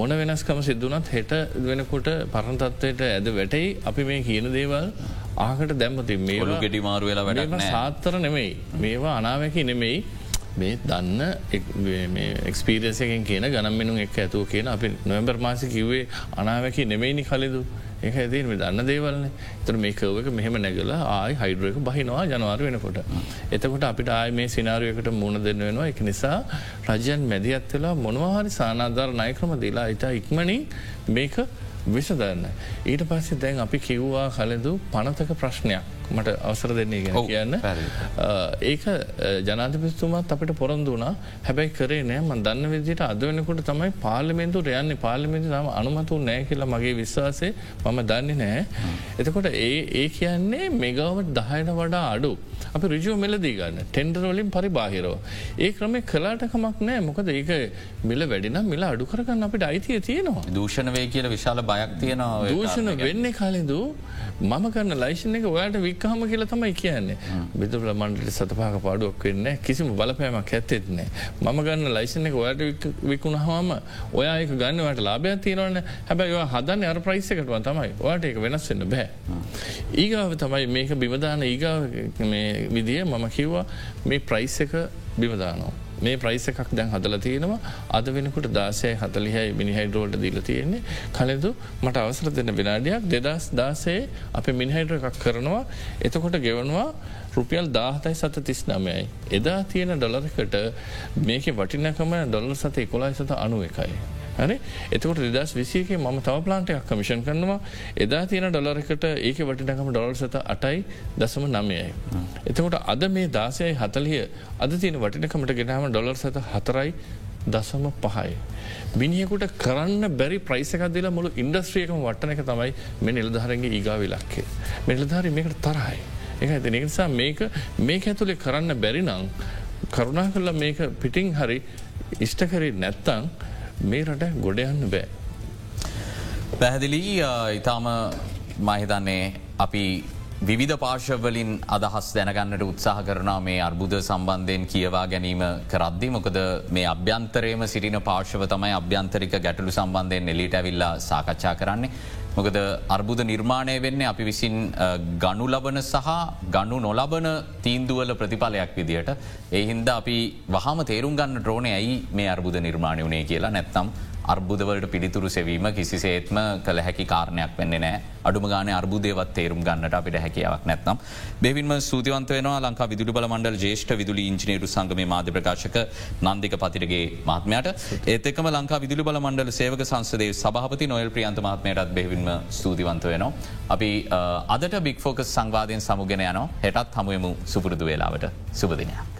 මොන වෙනස්කම සිද්ධනත් හෙට වෙනකොට පරණතත්වයට ඇද වැටයි. අපි මේ කියන දේවල් ආකට දැම්මති මේ ගෙඩි මාරු වෙලා වැඩ සාත්තර නෙමෙයි. මේවා අනාවැකි නෙමෙයි මේ දන්න එක්ස්පීරියසකෙන් කියන ගනම්මෙනු එක් ඇතුව කියන අපි නොවැම්බර් මාසි කිව්වේ අනාවැකි නෙමෙයිනි කලෙදු ඒක ඇතින් දන්න දේවල්න. තර මේ කවක මෙහෙම නැගල ආයි හයිඩරක බහිනවා ජනවාර වෙනකොට. එතකොට අපිට ආය මේ සිනාරුවකට මුණ දෙන්න වෙනවා. එක නිසා රජයන් මැදිහත්වෙලා මොනවාහරි සානාධාර නයක්‍රම දීලා ඉතා ඉක්මනින් මේක විසදන්න. ඊට පස්සේ දැන් අපි කිව්වා කලදු පනතක ප්‍රශ්නයක්. මට අවසර දෙන්නේ ගැන කියන්න. ඒක ජනාධපස්තුමත් අපට පොරොන්දු වනා හැබැයි කරේ නෑ ම දන්න විදිට අද වෙනකොට තමයි පාලිමෙන්තු රයන්න පාලිමෙන්තු තම අනුමතු නෑ කියලා මගේ විශ්වාසේ මම දන්නේ නෑ. එතකොට ඒ ඒ කියන්නේ මෙගවට දහයට වඩා අඩු. අප රිජුව මෙලදී ගන්න. ටෙන්ඩරෝලින් පරිබාහිරෝ. ඒ ක්‍රමේ කලාටකමක් නෑ මොකද ඒක මිල වැඩිනම් මිල අඩු කරගන්න අපිට අයිතිය තියෙනවා. දූෂණ වේ කියල විශාල බයක් තියෙනවා දූෂණ වෙන්නේ කාලෙදු මම කරන්න ලයිෂන් එක ඔයාට වික්කහම කියල තමයි කියන්නේ. බිදුල මන්ඩට සතපාක පාඩුවක් වෙන්න කිසිම බලපෑමක් ඇත්තෙත්නෑ මම ගන්න ලයිසන එක ඔයාට විකුණහම ඔයායක ගන්නවට ලාබයක් තියෙනවන. හැබැයි හදන්න අර ප්‍රයිස්සකටව තමයි. ඔයාට එක වෙනස් වෙන්න බෑ. ඒගාව තමයි මේක බිමදාන ඒගා විදිය මම කිව්වා මේ ප්‍රයිස් එක බිමදානවා. මේ ප්‍රයිස එකක් දැන් හදල තියෙනවා අද වෙනකුට දාසය හතලිහයි මිනිහයිඩරෝල්ට දීල තියෙන්නේ කලෙදු මට අවසර දෙන්න විනාඩයක් දෙදස් දාසේ අප මිනිහයිඩර එකක් කරනවා එතකොට ගෙවනවා රුපියල් දාහතයි සත තිස් නමයයි. එදා තියෙන ඩොලරකට මේක වටිනකම ඩොල්ල සත එකොලායි සත අනුව එකයි. හරි එතකොට දෙදස් විසියක ම තව ප්ලාන්ටයක් කමිෂන් කරනවා එදා තියෙන ඩොලරකට ඒක වටිනකම ඩොලර් සත අටයි දසම නමයයි. එතකොට අද මේ දාසයයි හතලිය අද තියෙන වටිනකමට ගෙනහම ඩොලර් සත හතරයි දසම පහයි. මිනිියකුට කරන්න බැරි ප්‍රයිසකක් දිලා මුළු ඉන්ඩස්ත්‍රියකම වටන එක තමයි මෙ නිලධහරගේ ඒගාවිලක්කේ. මෙනිලධාරි මේකට තරයි. එක ඇති නිසා මේක මේක ඇතුළේ කරන්න බැරි නං කරුණා කරලා මේක පිටිං හරි ඉෂ්ටකරි නැත්තං මේ රට ගොඩයන්න බෑ. පැහැදිලී ඉතාම මහිතන්නේ අපි විධ පාර්ශවලින් අදහස් දැනගන්නට උත්සාහ කරන මේ අර්බුද සම්බන්ධයෙන් කියවා ගැනීම කරද්දි මොකද මේ අභ්‍යන්තරයම සිටින පාර්ශව තමයි අභ්‍යන්තරික ගැටලු සම්බන්ධයෙන් එලිට ඇවිල්ලා සාකච්ඡා කරන්නේ. මොකද අර්බුද නිර්මාණය වෙන්න අපි විසින් ගනු ලබන සහ ගණු නොලබන තීන්දුවල ප්‍රතිඵලයක් විදියට. එහින්ද අපි වහම තේරුම් ගන්න ට්‍රෝනය ඇයි මේ අර්බුද නිර්මාණය වනේ කියලා නැත්තම් අර්බුදවලට පිළිතුරු සෙවීම කිසිසේත්ම කළ හැකි කාරණයක් වෙන්නේ නෑ අඩුම ගාන අර්බුදයවත් තේරුම් ගන්නට අපිට හැකියාවක් නැත්නම්. බෙවින්ම සූතිවන්ත වෙන ලංකා විදුලි බල මණ්ඩල් ජේෂ්ඨ විදුලි ඉංජිනේරු සංගම මාධ්‍ය ප්‍රකාශක නන්දික පතිරගේ මාත්මයට ඒතකම ලංකා විදුලි බල මණ්ඩල සේවක සංසදේ සභහපති නොයල් ප්‍රියන්ත මාත්මයටත් බෙවින්ම ස්තුතිවන්ත වෙනවා. අපි අදට බික් ෆෝකස් සංවාධයෙන් සමුගෙන යනවා හෙටත් හමුවමු සුපුරුදු වෙලාවට සුපදිනයක්.